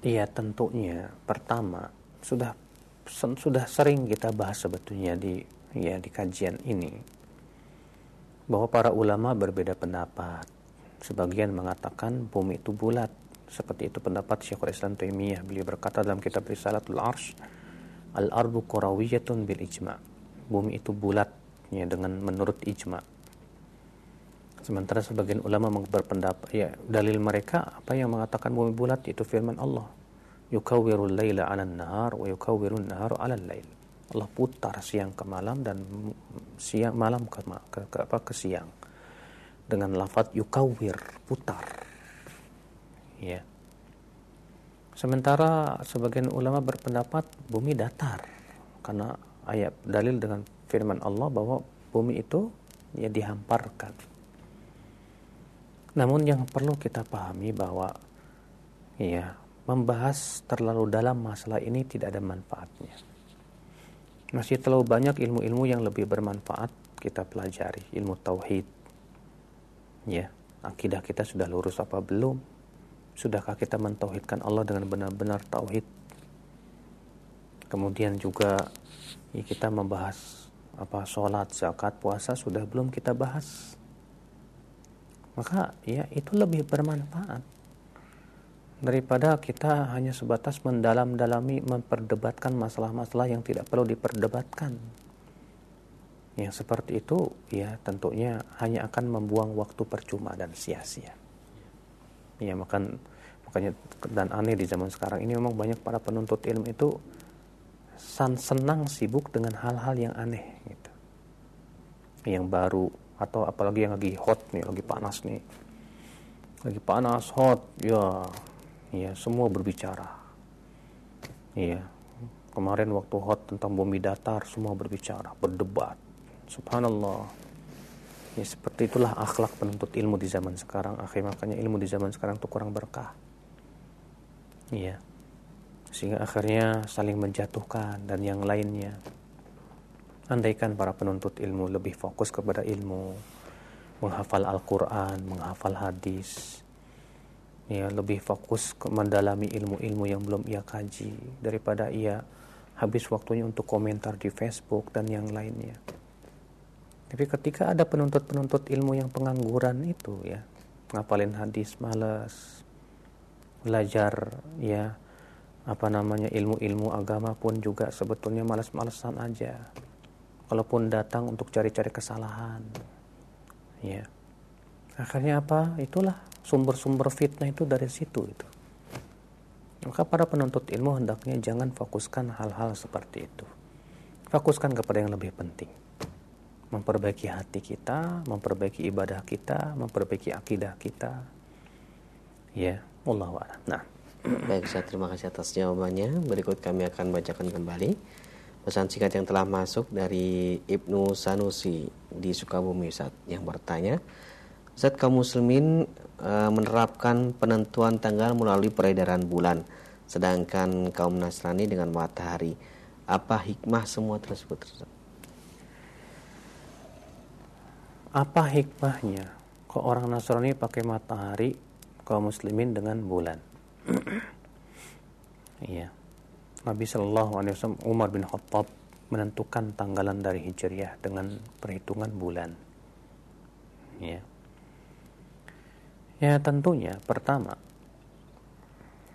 Iya tentunya pertama sudah sudah sering kita bahas sebetulnya di ya di kajian ini bahwa para ulama berbeda pendapat. Sebagian mengatakan bumi itu bulat seperti itu pendapat Syekhul Islam Taimiyah. Beliau berkata dalam kitab Risalatul Arsh Al-ardu korawiyatun bil ijma. Bumi itu bulat ya dengan menurut ijma. Sementara sebagian ulama berpendapat ya dalil mereka apa yang mengatakan bumi bulat itu firman Allah. Yukawwirul laila 'alan nahar wa yukawwirun nahar 'alal lail. Allah putar siang ke malam dan siang malam ke, ke, ke apa ke siang dengan lafaz yukawwir putar. Ya. Sementara sebagian ulama berpendapat bumi datar karena ayat dalil dengan firman Allah bahwa bumi itu ya dihamparkan. Namun yang perlu kita pahami bahwa ya membahas terlalu dalam masalah ini tidak ada manfaatnya. Masih terlalu banyak ilmu-ilmu yang lebih bermanfaat kita pelajari, ilmu tauhid. Ya, akidah kita sudah lurus apa belum? Sudahkah kita mentauhidkan Allah dengan benar-benar tauhid? Kemudian juga ya kita membahas apa sholat, zakat, puasa sudah belum kita bahas. Maka ya itu lebih bermanfaat daripada kita hanya sebatas mendalam-dalami memperdebatkan masalah-masalah yang tidak perlu diperdebatkan. Yang seperti itu ya tentunya hanya akan membuang waktu percuma dan sia-sia. Ya makan makanya dan aneh di zaman sekarang ini memang banyak para penuntut ilmu itu san senang sibuk dengan hal-hal yang aneh gitu. Yang baru atau apalagi yang lagi hot nih lagi panas nih. Lagi panas hot ya ya semua berbicara iya kemarin waktu hot tentang bumi datar semua berbicara berdebat subhanallah Ya seperti itulah akhlak penuntut ilmu di zaman sekarang. Akhirnya makanya ilmu di zaman sekarang itu kurang berkah. Iya. Sehingga akhirnya saling menjatuhkan dan yang lainnya. Andaikan para penuntut ilmu lebih fokus kepada ilmu, menghafal Al-Quran, menghafal hadis, ya lebih fokus mendalami ilmu-ilmu yang belum ia kaji daripada ia habis waktunya untuk komentar di Facebook dan yang lainnya. Tapi ketika ada penuntut-penuntut ilmu yang pengangguran itu ya, ngapalin hadis malas, belajar ya apa namanya ilmu-ilmu agama pun juga sebetulnya malas-malesan aja. Kalaupun datang untuk cari-cari kesalahan. Ya. Akhirnya apa? Itulah sumber-sumber fitnah itu dari situ itu. Maka para penuntut ilmu hendaknya jangan fokuskan hal-hal seperti itu. Fokuskan kepada yang lebih penting memperbaiki hati kita, memperbaiki ibadah kita, memperbaiki akidah kita. Ya, Allah a'lam. Nah, baik saya terima kasih atas jawabannya. Berikut kami akan bacakan kembali pesan singkat yang telah masuk dari Ibnu Sanusi di Sukabumi Ustaz yang bertanya, Zat kaum muslimin e, menerapkan penentuan tanggal melalui peredaran bulan, sedangkan kaum Nasrani dengan matahari. Apa hikmah semua tersebut? Apa hikmahnya? Kok orang Nasrani pakai matahari, kaum muslimin dengan bulan? Iya. Nabi Shallallahu Alaihi Wasallam Umar bin Khattab menentukan tanggalan dari Hijriah dengan perhitungan bulan. Ya. Ya tentunya pertama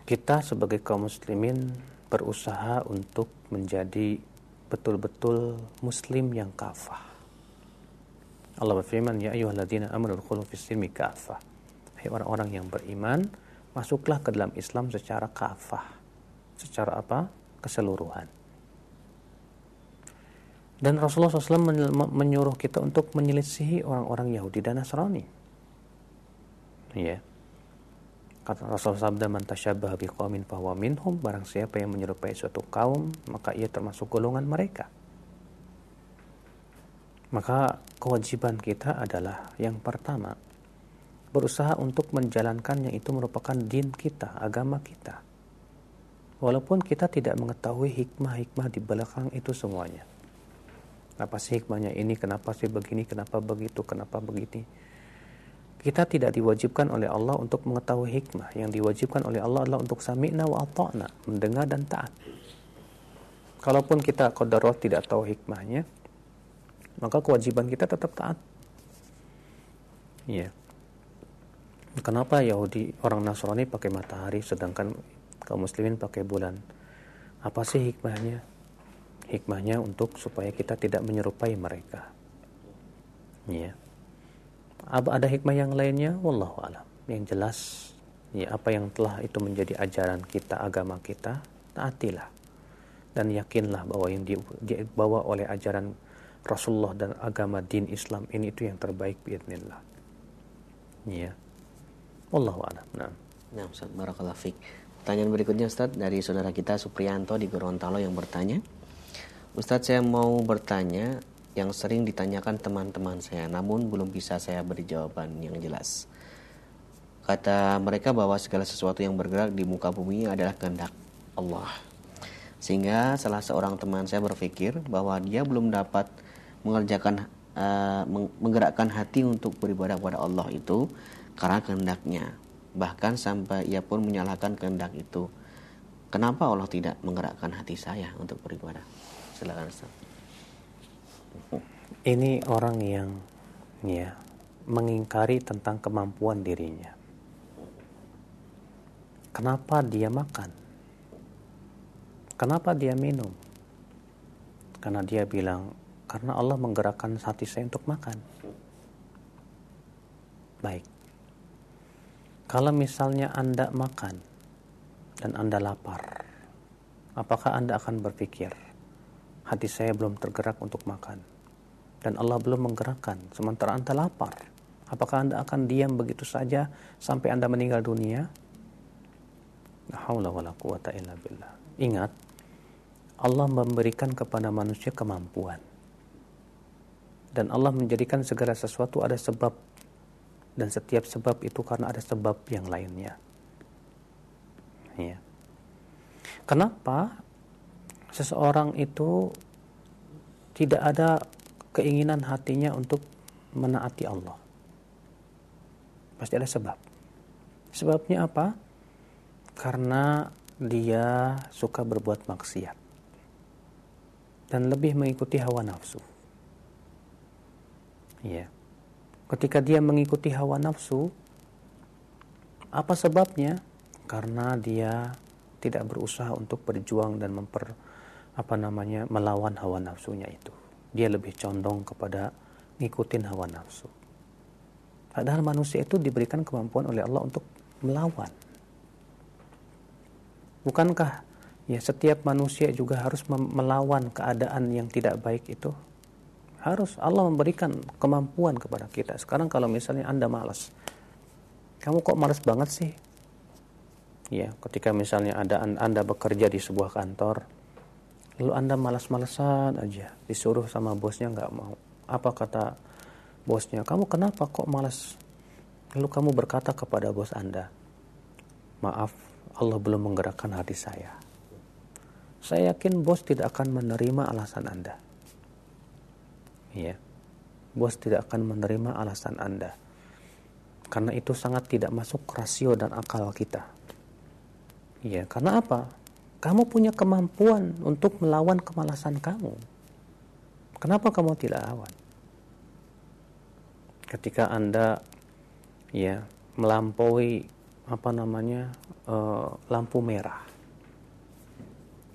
kita sebagai kaum muslimin berusaha untuk menjadi betul-betul muslim yang kafah. Allah berfirman, "Ya ayyuhalladzina amanu dkhulu fis silmi kafah." Hai orang-orang yang beriman, masuklah ke dalam Islam secara kafah. Secara apa? Keseluruhan. Dan Rasulullah SAW menyuruh kita untuk menyelisihi orang-orang Yahudi dan Nasrani ya kata Rasul sabda man tasyabbah biqaumin fahuwa minhum barang siapa yang menyerupai suatu kaum maka ia termasuk golongan mereka maka kewajiban kita adalah yang pertama berusaha untuk menjalankan yang itu merupakan din kita, agama kita. Walaupun kita tidak mengetahui hikmah-hikmah di belakang itu semuanya. Apa sih hikmahnya ini? Kenapa sih begini? Kenapa begitu? Kenapa begini? Kita tidak diwajibkan oleh Allah untuk mengetahui hikmah. Yang diwajibkan oleh Allah adalah untuk sami'na wa ata'na, mendengar dan taat. Kalaupun kita qadarullah tidak tahu hikmahnya, maka kewajiban kita tetap taat. Iya. Kenapa Yahudi orang Nasrani pakai matahari sedangkan kaum muslimin pakai bulan? Apa sih hikmahnya? Hikmahnya untuk supaya kita tidak menyerupai mereka. Iya ada hikmah yang lainnya? Wallahu alam. Yang jelas ya apa yang telah itu menjadi ajaran kita agama kita taatilah. Dan yakinlah bahwa yang dibawa oleh ajaran Rasulullah dan agama din Islam ini itu yang terbaik biidznillah ya. Wallahu alam. Nah Nah, Ustaz Barakallahu Fik. Pertanyaan berikutnya Ustaz dari saudara kita Supriyanto di Gorontalo yang bertanya. Ustaz saya mau bertanya yang sering ditanyakan teman-teman saya, namun belum bisa saya beri jawaban yang jelas. Kata mereka bahwa segala sesuatu yang bergerak di muka bumi adalah kehendak Allah. Sehingga salah seorang teman saya berpikir bahwa dia belum dapat mengerjakan uh, menggerakkan hati untuk beribadah kepada Allah itu karena kehendaknya. Bahkan sampai ia pun menyalahkan kehendak itu. Kenapa Allah tidak menggerakkan hati saya untuk beribadah? Silakan Ustaz ini orang yang ya mengingkari tentang kemampuan dirinya. Kenapa dia makan? Kenapa dia minum? Karena dia bilang, karena Allah menggerakkan hati saya untuk makan. Baik. Kalau misalnya Anda makan dan Anda lapar, apakah Anda akan berpikir, hati saya belum tergerak untuk makan dan Allah belum menggerakkan. Sementara anda lapar. Apakah anda akan diam begitu saja sampai anda meninggal dunia? Ingat Allah memberikan kepada manusia kemampuan. Dan Allah menjadikan segala sesuatu ada sebab. Dan setiap sebab itu karena ada sebab yang lainnya. Ya kenapa seseorang itu tidak ada keinginan hatinya untuk menaati Allah. Pasti ada sebab. Sebabnya apa? Karena dia suka berbuat maksiat dan lebih mengikuti hawa nafsu. Ya. Ketika dia mengikuti hawa nafsu, apa sebabnya? Karena dia tidak berusaha untuk berjuang dan memper apa namanya melawan hawa nafsunya itu. Dia lebih condong kepada ngikutin hawa nafsu. Padahal manusia itu diberikan kemampuan oleh Allah untuk melawan. Bukankah ya setiap manusia juga harus melawan keadaan yang tidak baik itu? Harus Allah memberikan kemampuan kepada kita. Sekarang kalau misalnya Anda malas, kamu kok malas banget sih? Ya, ketika misalnya ada Anda bekerja di sebuah kantor, lalu Anda malas-malesan aja, disuruh sama bosnya nggak mau. Apa kata bosnya? Kamu kenapa kok malas? Lalu kamu berkata kepada bos Anda, "Maaf, Allah belum menggerakkan hati saya." Saya yakin bos tidak akan menerima alasan Anda. Ya. Bos tidak akan menerima alasan Anda. Karena itu sangat tidak masuk rasio dan akal kita. Ya, karena apa? Kamu punya kemampuan untuk melawan kemalasan kamu. Kenapa kamu tidak lawan? Ketika Anda ya melampaui apa namanya uh, lampu merah.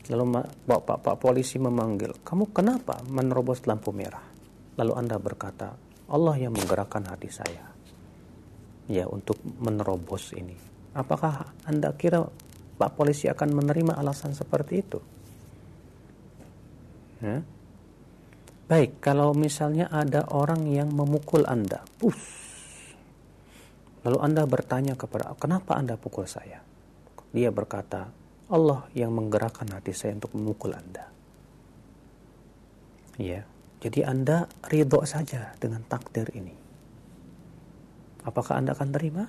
Lalu pak, pak, pak polisi memanggil, kamu kenapa menerobos lampu merah? Lalu anda berkata, Allah yang menggerakkan hati saya, ya untuk menerobos ini. Apakah anda kira pak polisi akan menerima alasan seperti itu? Ya? Baik, kalau misalnya ada orang yang memukul anda, pus, Lalu Anda bertanya kepada, kenapa Anda pukul saya? Dia berkata, Allah yang menggerakkan hati saya untuk memukul Anda. Ya, jadi Anda ridho saja dengan takdir ini. Apakah Anda akan terima?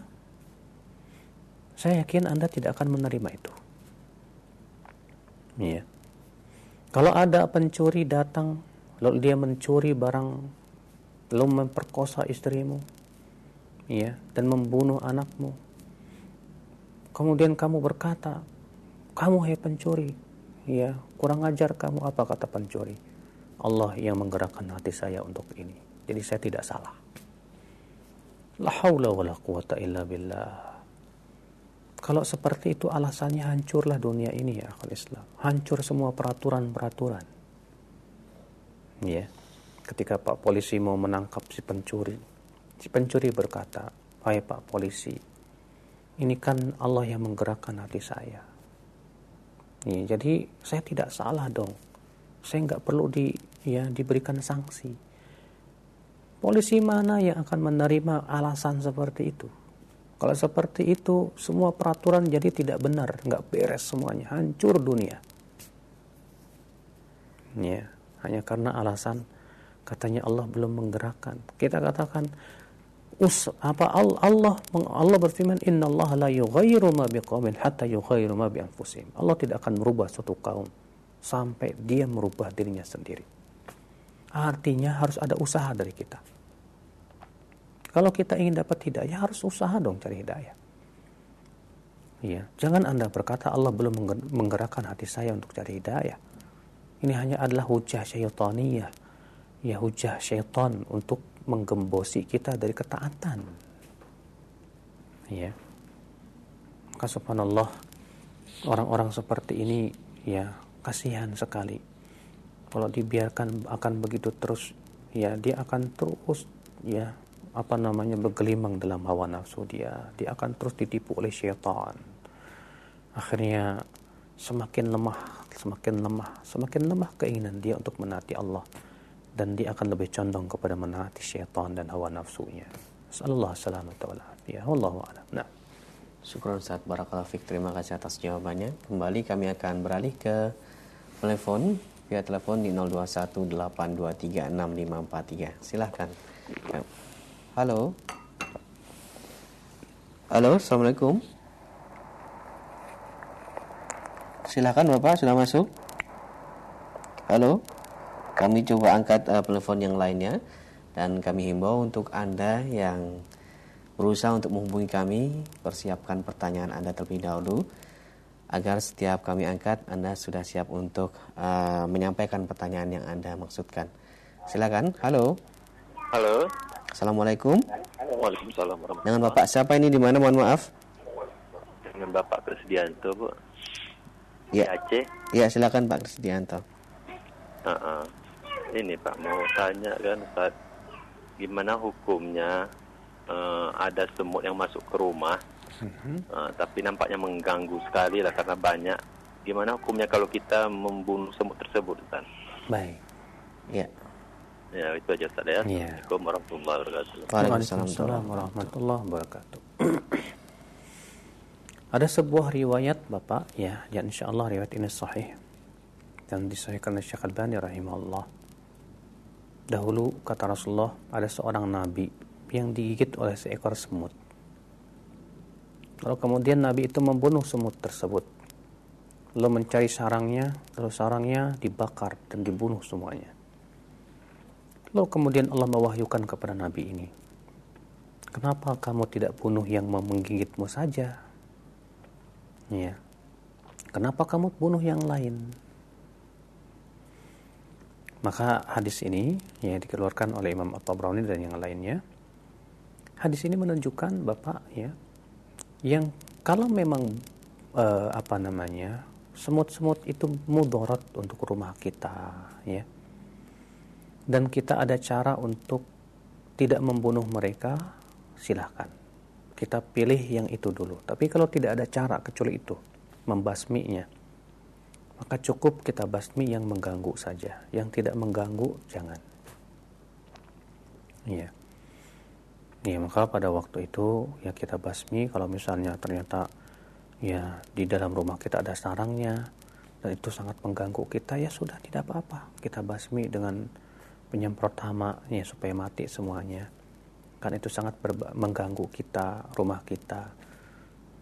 Saya yakin Anda tidak akan menerima itu. Ya. Kalau ada pencuri datang, lalu dia mencuri barang, lalu memperkosa istrimu, ya dan membunuh anakmu. Kemudian kamu berkata kamu hai pencuri ya kurang ajar kamu. Apa kata pencuri? Allah yang menggerakkan hati saya untuk ini. Jadi saya tidak salah. La haula wala quwata illa billah kalau seperti itu alasannya hancurlah dunia ini ya akal Islam hancur semua peraturan-peraturan ya ketika Pak polisi mau menangkap si pencuri Si pencuri berkata, Wahai Pak Polisi, ini kan Allah yang menggerakkan hati saya. Nih, jadi saya tidak salah dong. Saya nggak perlu di ya diberikan sanksi. Polisi mana yang akan menerima alasan seperti itu? Kalau seperti itu, semua peraturan jadi tidak benar, nggak beres semuanya, hancur dunia. Ya, hanya karena alasan katanya Allah belum menggerakkan. Kita katakan us apa Allah Allah berfirman Allah la yughayyiru ma biqaumin hatta yughayyiru ma bi anfusihim. Allah tidak akan merubah suatu kaum sampai dia merubah dirinya sendiri. Artinya harus ada usaha dari kita. Kalau kita ingin dapat hidayah harus usaha dong cari hidayah. Iya, jangan Anda berkata Allah belum menggerakkan hati saya untuk cari hidayah. Ini hanya adalah hujah syaitaniyah. Ya hujah syaitan untuk menggembosi kita dari ketaatan. Ya. Maka subhanallah orang-orang seperti ini ya kasihan sekali. Kalau dibiarkan akan begitu terus ya dia akan terus ya apa namanya bergelimang dalam hawa nafsu dia dia akan terus ditipu oleh syaitan akhirnya semakin lemah semakin lemah semakin lemah keinginan dia untuk menaati Allah dan dia akan lebih condong kepada menaati syaitan dan hawa nafsunya. Sallallahu selamat wa ya Wallahu a'lam. Nah. Syukur Ustaz Barakallahu Fik. Terima kasih atas jawabannya. Kembali kami akan beralih ke telepon via telepon di 0218236543. Silahkan. Halo. Halo, Assalamualaikum. Silahkan Bapak, sudah masuk? Halo. Kami coba angkat uh, telepon yang lainnya dan kami himbau untuk Anda yang berusaha untuk menghubungi kami, persiapkan pertanyaan Anda terlebih dahulu agar setiap kami angkat Anda sudah siap untuk uh, menyampaikan pertanyaan yang Anda maksudkan. Silakan. Halo. Halo. Assalamualaikum. Waalaikumsalam Dengan Bapak siapa ini di mana? Mohon maaf. Dengan Bapak Krisdianto, Bu. Ya. Aceh. Ya, silakan Pak Krisdianto. Uh -uh ini Pak mau tanya kan Pak gimana hukumnya uh, ada semut yang masuk ke rumah uh, tapi nampaknya mengganggu sekali lah karena banyak gimana hukumnya kalau kita membunuh semut tersebut Ustaz baik ya ya itu aja Ustaz ya ya. Assalamualaikum warahmatullahi wabarakatuh Waalaikumsalam warahmatullahi wabarakatuh ada sebuah riwayat Bapak ya ya insyaallah riwayat ini sahih dan disahihkan oleh Syekh Al-Bani rahimahullah Dahulu kata Rasulullah ada seorang nabi yang digigit oleh seekor semut. Lalu kemudian Nabi itu membunuh semut tersebut. Lalu mencari sarangnya, lalu sarangnya dibakar dan dibunuh semuanya. Lalu kemudian Allah mewahyukan kepada Nabi ini. Kenapa kamu tidak bunuh yang menggigitmu saja? Ya. Kenapa kamu bunuh yang lain? Maka hadis ini yang dikeluarkan oleh Imam At-Tabrani dan yang lainnya. Hadis ini menunjukkan Bapak ya yang kalau memang uh, apa namanya semut-semut itu mudarat untuk rumah kita ya dan kita ada cara untuk tidak membunuh mereka silahkan. Kita pilih yang itu dulu. Tapi kalau tidak ada cara kecuali itu membasminya maka cukup kita basmi yang mengganggu saja. Yang tidak mengganggu jangan. Iya. Ya, maka pada waktu itu ya kita basmi. Kalau misalnya ternyata ya di dalam rumah kita ada sarangnya dan itu sangat mengganggu kita ya sudah tidak apa-apa. Kita basmi dengan penyemprot hama ya supaya mati semuanya. Kan itu sangat mengganggu kita, rumah kita.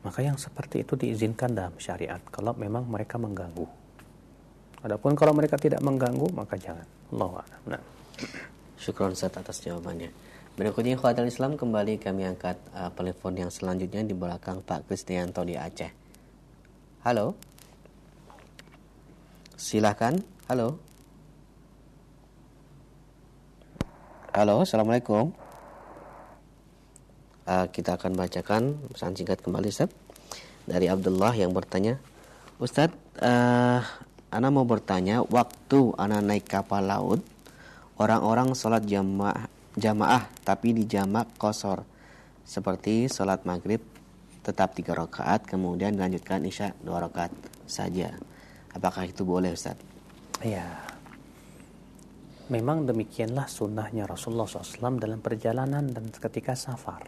Maka yang seperti itu diizinkan dalam syariat kalau memang mereka mengganggu. Adapun kalau mereka tidak mengganggu maka jangan. Allah Nah. Syukron atas jawabannya. Berikutnya Khawatir Islam kembali kami angkat uh, telepon yang selanjutnya di belakang Pak Kristianto di Aceh. Halo. Silahkan. Halo. Halo, Assalamualaikum. Uh, kita akan bacakan pesan singkat kembali Ustaz dari Abdullah yang bertanya, Ustadz, uh, Ana mau bertanya, waktu Ana naik kapal laut, orang-orang sholat jamaah jamaah tapi di jamak kosor seperti sholat maghrib tetap tiga rakaat kemudian dilanjutkan isya dua rakaat saja apakah itu boleh Ustaz? Ya memang demikianlah sunnahnya Rasulullah SAW dalam perjalanan dan ketika safar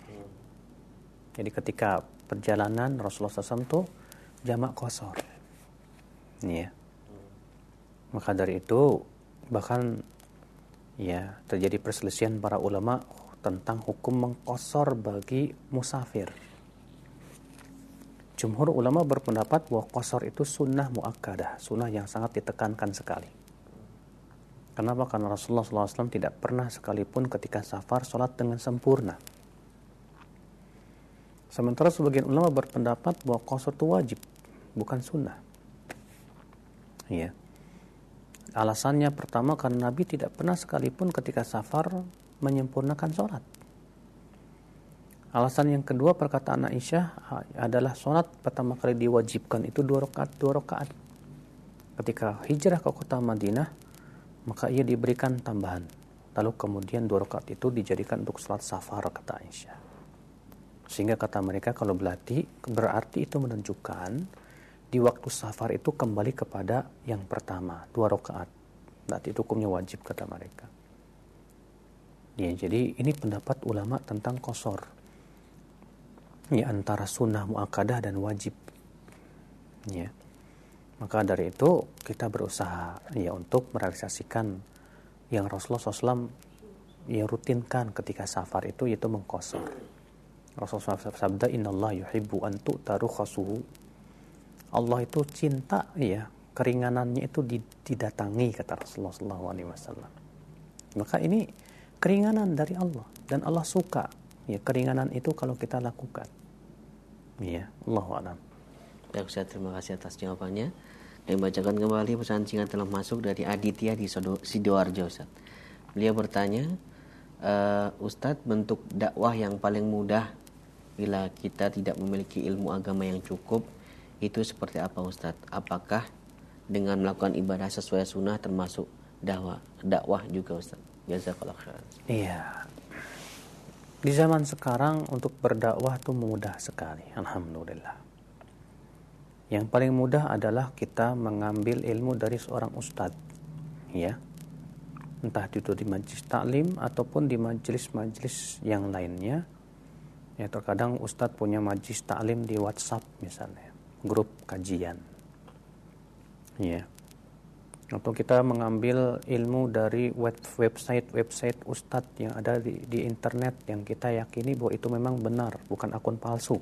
jadi ketika perjalanan Rasulullah SAW itu jamak kosor ya maka dari itu bahkan ya terjadi perselisihan para ulama tentang hukum mengkosor bagi musafir. Jumhur ulama berpendapat bahwa kosor itu sunnah muakkadah, sunnah yang sangat ditekankan sekali. Kenapa? Karena Rasulullah SAW tidak pernah sekalipun ketika safar sholat dengan sempurna. Sementara sebagian ulama berpendapat bahwa kosor itu wajib, bukan sunnah. Iya. Alasannya pertama karena Nabi tidak pernah sekalipun ketika safar menyempurnakan sholat. Alasan yang kedua perkataan Aisyah adalah sholat pertama kali diwajibkan itu dua rakaat dua rakaat. Ketika hijrah ke kota Madinah maka ia diberikan tambahan. Lalu kemudian dua rakaat itu dijadikan untuk sholat safar kata Aisyah. Sehingga kata mereka kalau berarti berarti itu menunjukkan di waktu safar itu kembali kepada yang pertama, dua rakaat. Berarti itu hukumnya wajib kata mereka. Ya, jadi ini pendapat ulama tentang kosor. Ya, antara sunnah muakkadah dan wajib. Ya. Maka dari itu kita berusaha ya untuk merealisasikan yang Rasulullah SAW ya rutinkan ketika safar itu yaitu mengkosor. Rasulullah SAW sabda Inna Allah yuhibbu an tu'taru khasuhu Allah itu cinta ya keringanannya itu didatangi kata Rasulullah SAW. Maka ini keringanan dari Allah dan Allah suka ya keringanan itu kalau kita lakukan. Ya, Allah alam. Ustaz, terima kasih atas jawabannya. Dan bacakan kembali pesan singkat telah masuk dari Aditya di Sidoarjo Ustaz. Beliau bertanya, e, Ustadz bentuk dakwah yang paling mudah bila kita tidak memiliki ilmu agama yang cukup itu seperti apa Ustadz? Apakah dengan melakukan ibadah sesuai sunnah termasuk dakwah dakwah juga Ustadz? Jazakallah khairan. Iya. Di zaman sekarang untuk berdakwah itu mudah sekali. Alhamdulillah. Yang paling mudah adalah kita mengambil ilmu dari seorang ustadz. Ya. Entah itu di majlis taklim ataupun di majlis-majlis yang lainnya. Ya terkadang ustadz punya majlis taklim di WhatsApp misalnya grup kajian. Ya. Atau kita mengambil ilmu dari web website-website ustadz yang ada di, di internet yang kita yakini bahwa itu memang benar, bukan akun palsu.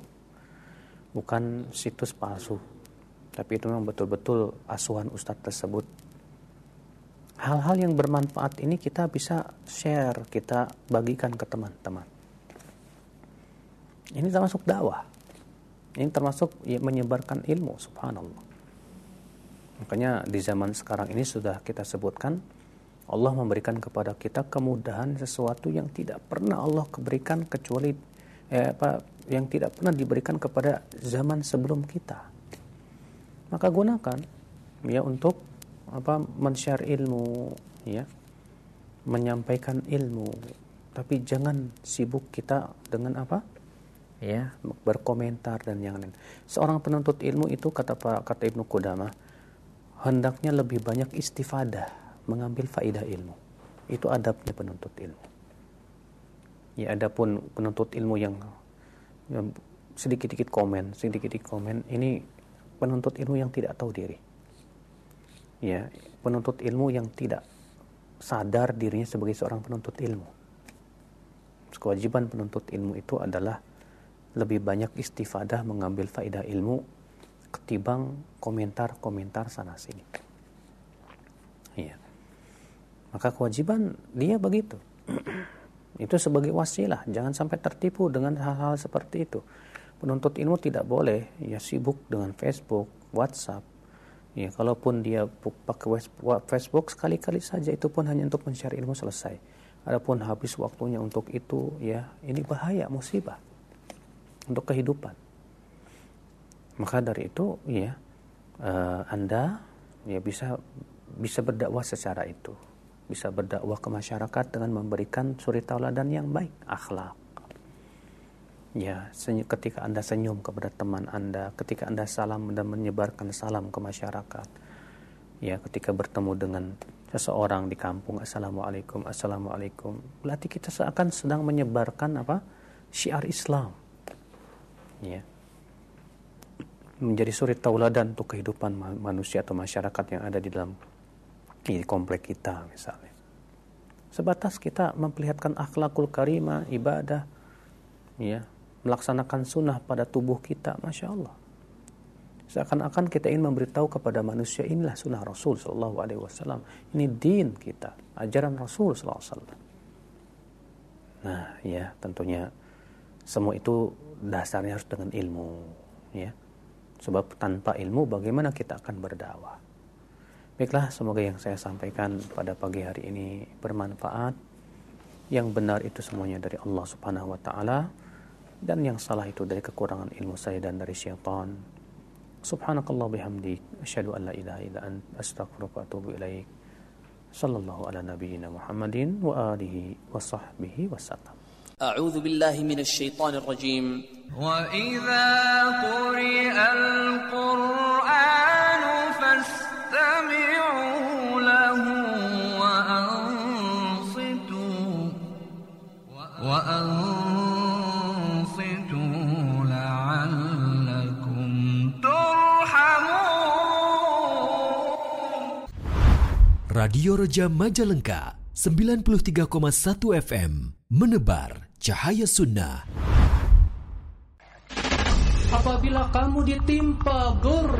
bukan situs palsu tapi itu memang betul-betul asuhan ustadz tersebut. Hal-hal yang bermanfaat ini kita bisa share kita bagikan ke teman-teman. Ini termasuk dakwah. Ini termasuk ya, menyebarkan ilmu subhanallah. Makanya di zaman sekarang ini sudah kita sebutkan Allah memberikan kepada kita kemudahan sesuatu yang tidak pernah Allah berikan kecuali eh, apa yang tidak pernah diberikan kepada zaman sebelum kita. Maka gunakan ya untuk apa men-share ilmu ya menyampaikan ilmu tapi jangan sibuk kita dengan apa ya berkomentar dan yang lain seorang penuntut ilmu itu kata kata Ibnu Qudamah hendaknya lebih banyak istifadah mengambil faidah ilmu. Itu adabnya penuntut ilmu. Ya adapun penuntut ilmu yang, yang sedikit-sedikit komen, sedikit-sedikit komen, ini penuntut ilmu yang tidak tahu diri. Ya, penuntut ilmu yang tidak sadar dirinya sebagai seorang penuntut ilmu. Kewajiban penuntut ilmu itu adalah lebih banyak istifadah mengambil faidah ilmu ketimbang komentar-komentar sana sini. Iya. Maka kewajiban dia begitu. itu sebagai wasilah, jangan sampai tertipu dengan hal-hal seperti itu. Penuntut ilmu tidak boleh ya sibuk dengan Facebook, WhatsApp. Ya, kalaupun dia pakai Facebook sekali-kali saja itu pun hanya untuk mencari ilmu selesai. Adapun habis waktunya untuk itu ya ini bahaya, musibah untuk kehidupan. Maka dari itu ya uh, Anda ya bisa bisa berdakwah secara itu bisa berdakwah ke masyarakat dengan memberikan suri tauladan yang baik, akhlak. Ya, ketika Anda senyum kepada teman Anda, ketika Anda salam dan menyebarkan salam ke masyarakat. Ya, ketika bertemu dengan seseorang di kampung, Assalamualaikum, Assalamualaikum. Berarti kita seakan sedang menyebarkan apa? Syiar Islam. Ya. Menjadi suri tauladan untuk kehidupan manusia atau masyarakat yang ada di dalam di komplek kita misalnya. Sebatas kita memperlihatkan akhlakul karimah, ibadah, ya, melaksanakan sunnah pada tubuh kita, masya Allah. Seakan-akan kita ingin memberitahu kepada manusia inilah sunnah Rasul Shallallahu Alaihi Wasallam. Ini din kita, ajaran Rasul Sallallahu Alaihi Wasallam. Nah, ya tentunya semua itu dasarnya harus dengan ilmu, ya. Sebab tanpa ilmu bagaimana kita akan berdakwah? Baiklah, semoga yang saya sampaikan pada pagi hari ini bermanfaat. Yang benar itu semuanya dari Allah Subhanahu wa taala dan yang salah itu dari kekurangan ilmu saya dan dari syaitan. Subhanakallah bihamdik asyhadu an la ilaha illa ant astaghfiruka wa atubu ilaik. Sallallahu ala nabiyyina Muhammadin wa alihi wa sahbihi wasallam. أعوذ بالله من الشيطان الرجيم وإذا قرئ القرآن Radio Roja Majalengka 93,1 FM menebar cahaya sunnah. Apabila kamu ditimpa gur,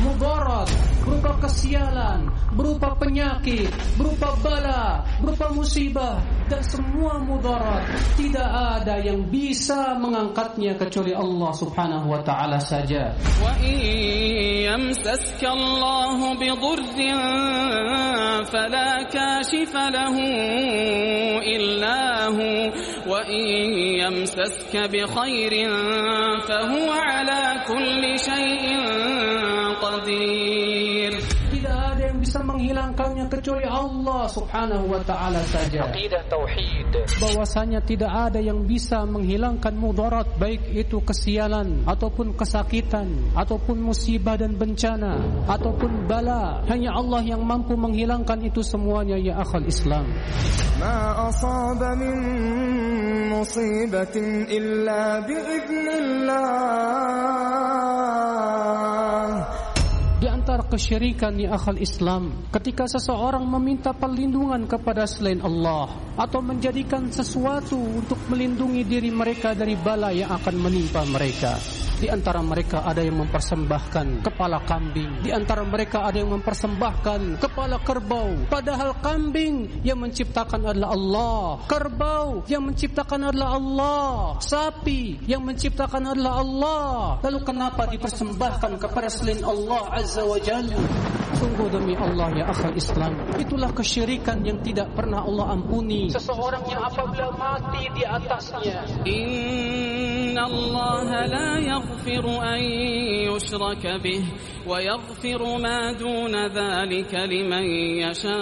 mudarat berupa kesialan, berupa penyakit, berupa bala, berupa musibah dan semua mudarat, tidak ada yang bisa mengangkatnya kecuali Allah Subhanahu wa taala saja. Wa yamsaska Allah fala kashifalahu illahu, وإن يمسسك بخير فهو على كل شيء قدير menghilangkannya kecuali Allah Subhanahu wa taala saja. Aqidah tauhid. Bahwasanya tidak ada yang bisa menghilangkan mudarat baik itu kesialan ataupun kesakitan ataupun musibah dan bencana ataupun bala. Hanya Allah yang mampu menghilangkan itu semuanya ya akhal Islam. Ma asaba min musibatin illa bi. Di besar kesyirikan ya akal Islam ketika seseorang meminta perlindungan kepada selain Allah atau menjadikan sesuatu untuk melindungi diri mereka dari bala yang akan menimpa mereka. Di antara mereka ada yang mempersembahkan kepala kambing. Di antara mereka ada yang mempersembahkan kepala kerbau. Padahal kambing yang menciptakan adalah Allah. Kerbau yang menciptakan adalah Allah. Sapi yang menciptakan adalah Allah. Lalu kenapa dipersembahkan kepada selain Allah Azza wa Jalla? Jalla sungguh demi Allah ya akhal Islam. Itulah kesyirikan yang tidak pernah Allah ampuni. Seseorang yang apabila mati di atasnya Inna Allah la yaghfiru an yushraka bih wa yaghfiru ma duna dhalika liman yasha.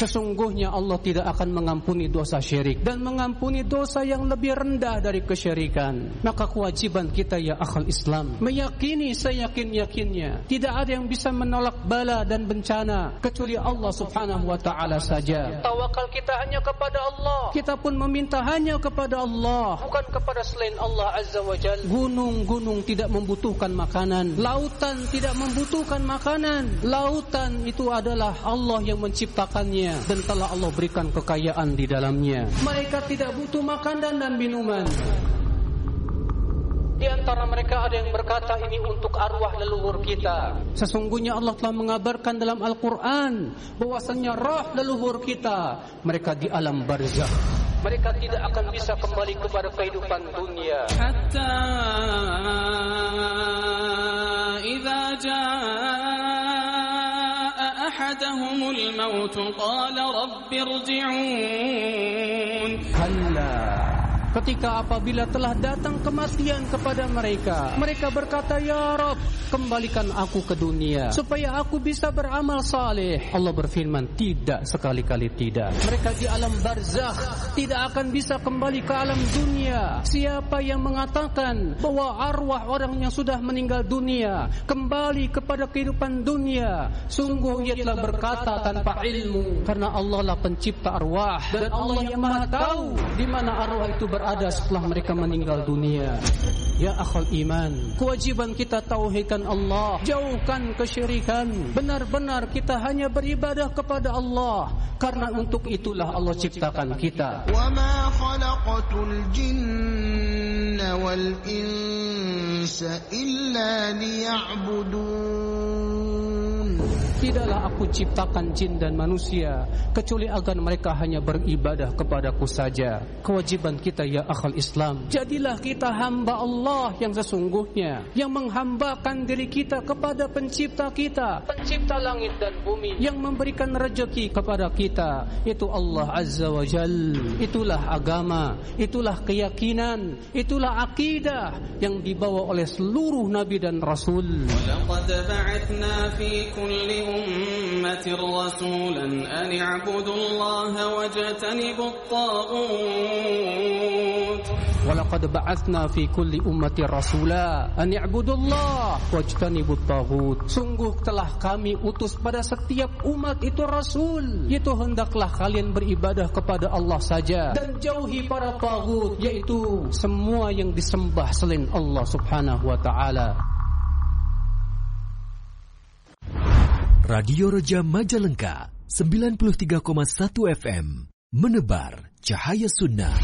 Sesungguhnya Allah tidak akan mengampuni dosa syirik dan mengampuni dosa yang lebih rendah dari kesyirikan. Maka kewajiban kita ya akal Islam meyakini seyakin-yakinnya tidak ada yang bisa menolak bala dan bencana kecuali Allah Subhanahu wa taala saja. Tawakal kita hanya kepada Allah. Kita pun meminta hanya kepada Allah, bukan kepada selain Allah Azza wa Jalla. Gunung-gunung tidak membutuhkan makanan, lautan tidak membutuhkan makanan. Lautan itu adalah Allah yang menciptakannya dan telah Allah berikan kekayaan di dalamnya. Mereka tidak butuh makanan dan minuman. Di antara mereka ada yang berkata ini untuk arwah leluhur kita. Sesungguhnya Allah telah mengabarkan dalam Al-Quran bahwasanya roh leluhur kita mereka di alam barzakh. Mereka tidak akan bisa kembali kepada kehidupan dunia. حتى إذا جاء أحدهم الموت قال رب ارجعون Kalla Ketika apabila telah datang kematian kepada mereka Mereka berkata Ya Rob Kembalikan aku ke dunia Supaya aku bisa beramal saleh. Allah berfirman Tidak sekali-kali tidak. Mereka di alam barzakh Tidak akan bisa kembali ke alam dunia. Siapa yang mengatakan Bahwa arwah orang yang sudah meninggal dunia Kembali kepada kehidupan dunia Sungguh ia telah berkata tanpa ilmu. Karena Allah lah pencipta arwah Dan Allah yang maha tahu Di mana arwah itu berada setelah mereka meninggal dunia. Ya akhul iman Kewajiban kita tauhidkan Allah. Jauhkan kesyirikan. Benar-benar kita hanya beribadah kepada Allah. Karena untuk itulah Allah ciptakan kita. Wa ma khalaqatul jinna wal insa illa liya'budun. Tidaklah aku ciptakan jin dan manusia Kecuali agar mereka hanya beribadah kepadaku saja. Kewajiban kita ya akhal Islam Jadilah kita hamba Allah yang sesungguhnya Yang menghambakan diri kita kepada pencipta kita Pencipta langit dan bumi Yang memberikan rezeki kepada kita. Itu Allah Azza wa Jal. Itulah agama Itulah keyakinan Itulah akidah Yang dibawa oleh seluruh Nabi dan Rasul ولقد بعثنا في كل أمة رسولا أن اعبدوا الله واجتنبوا الطاغوت ولقد بعثنا في كل أمة رسولا أن اعبدوا الله واجتنبوا الطاغوت Sungguh telah kami utus pada setiap umat itu Rasul Yaitu hendaklah kalian beribadah kepada Allah saja Dan jauhi para tagut Yaitu semua yang disembah selain Allah subhanahu wa ta'ala Radio Roja Majalengka 93,1 FM menebar cahaya sunnah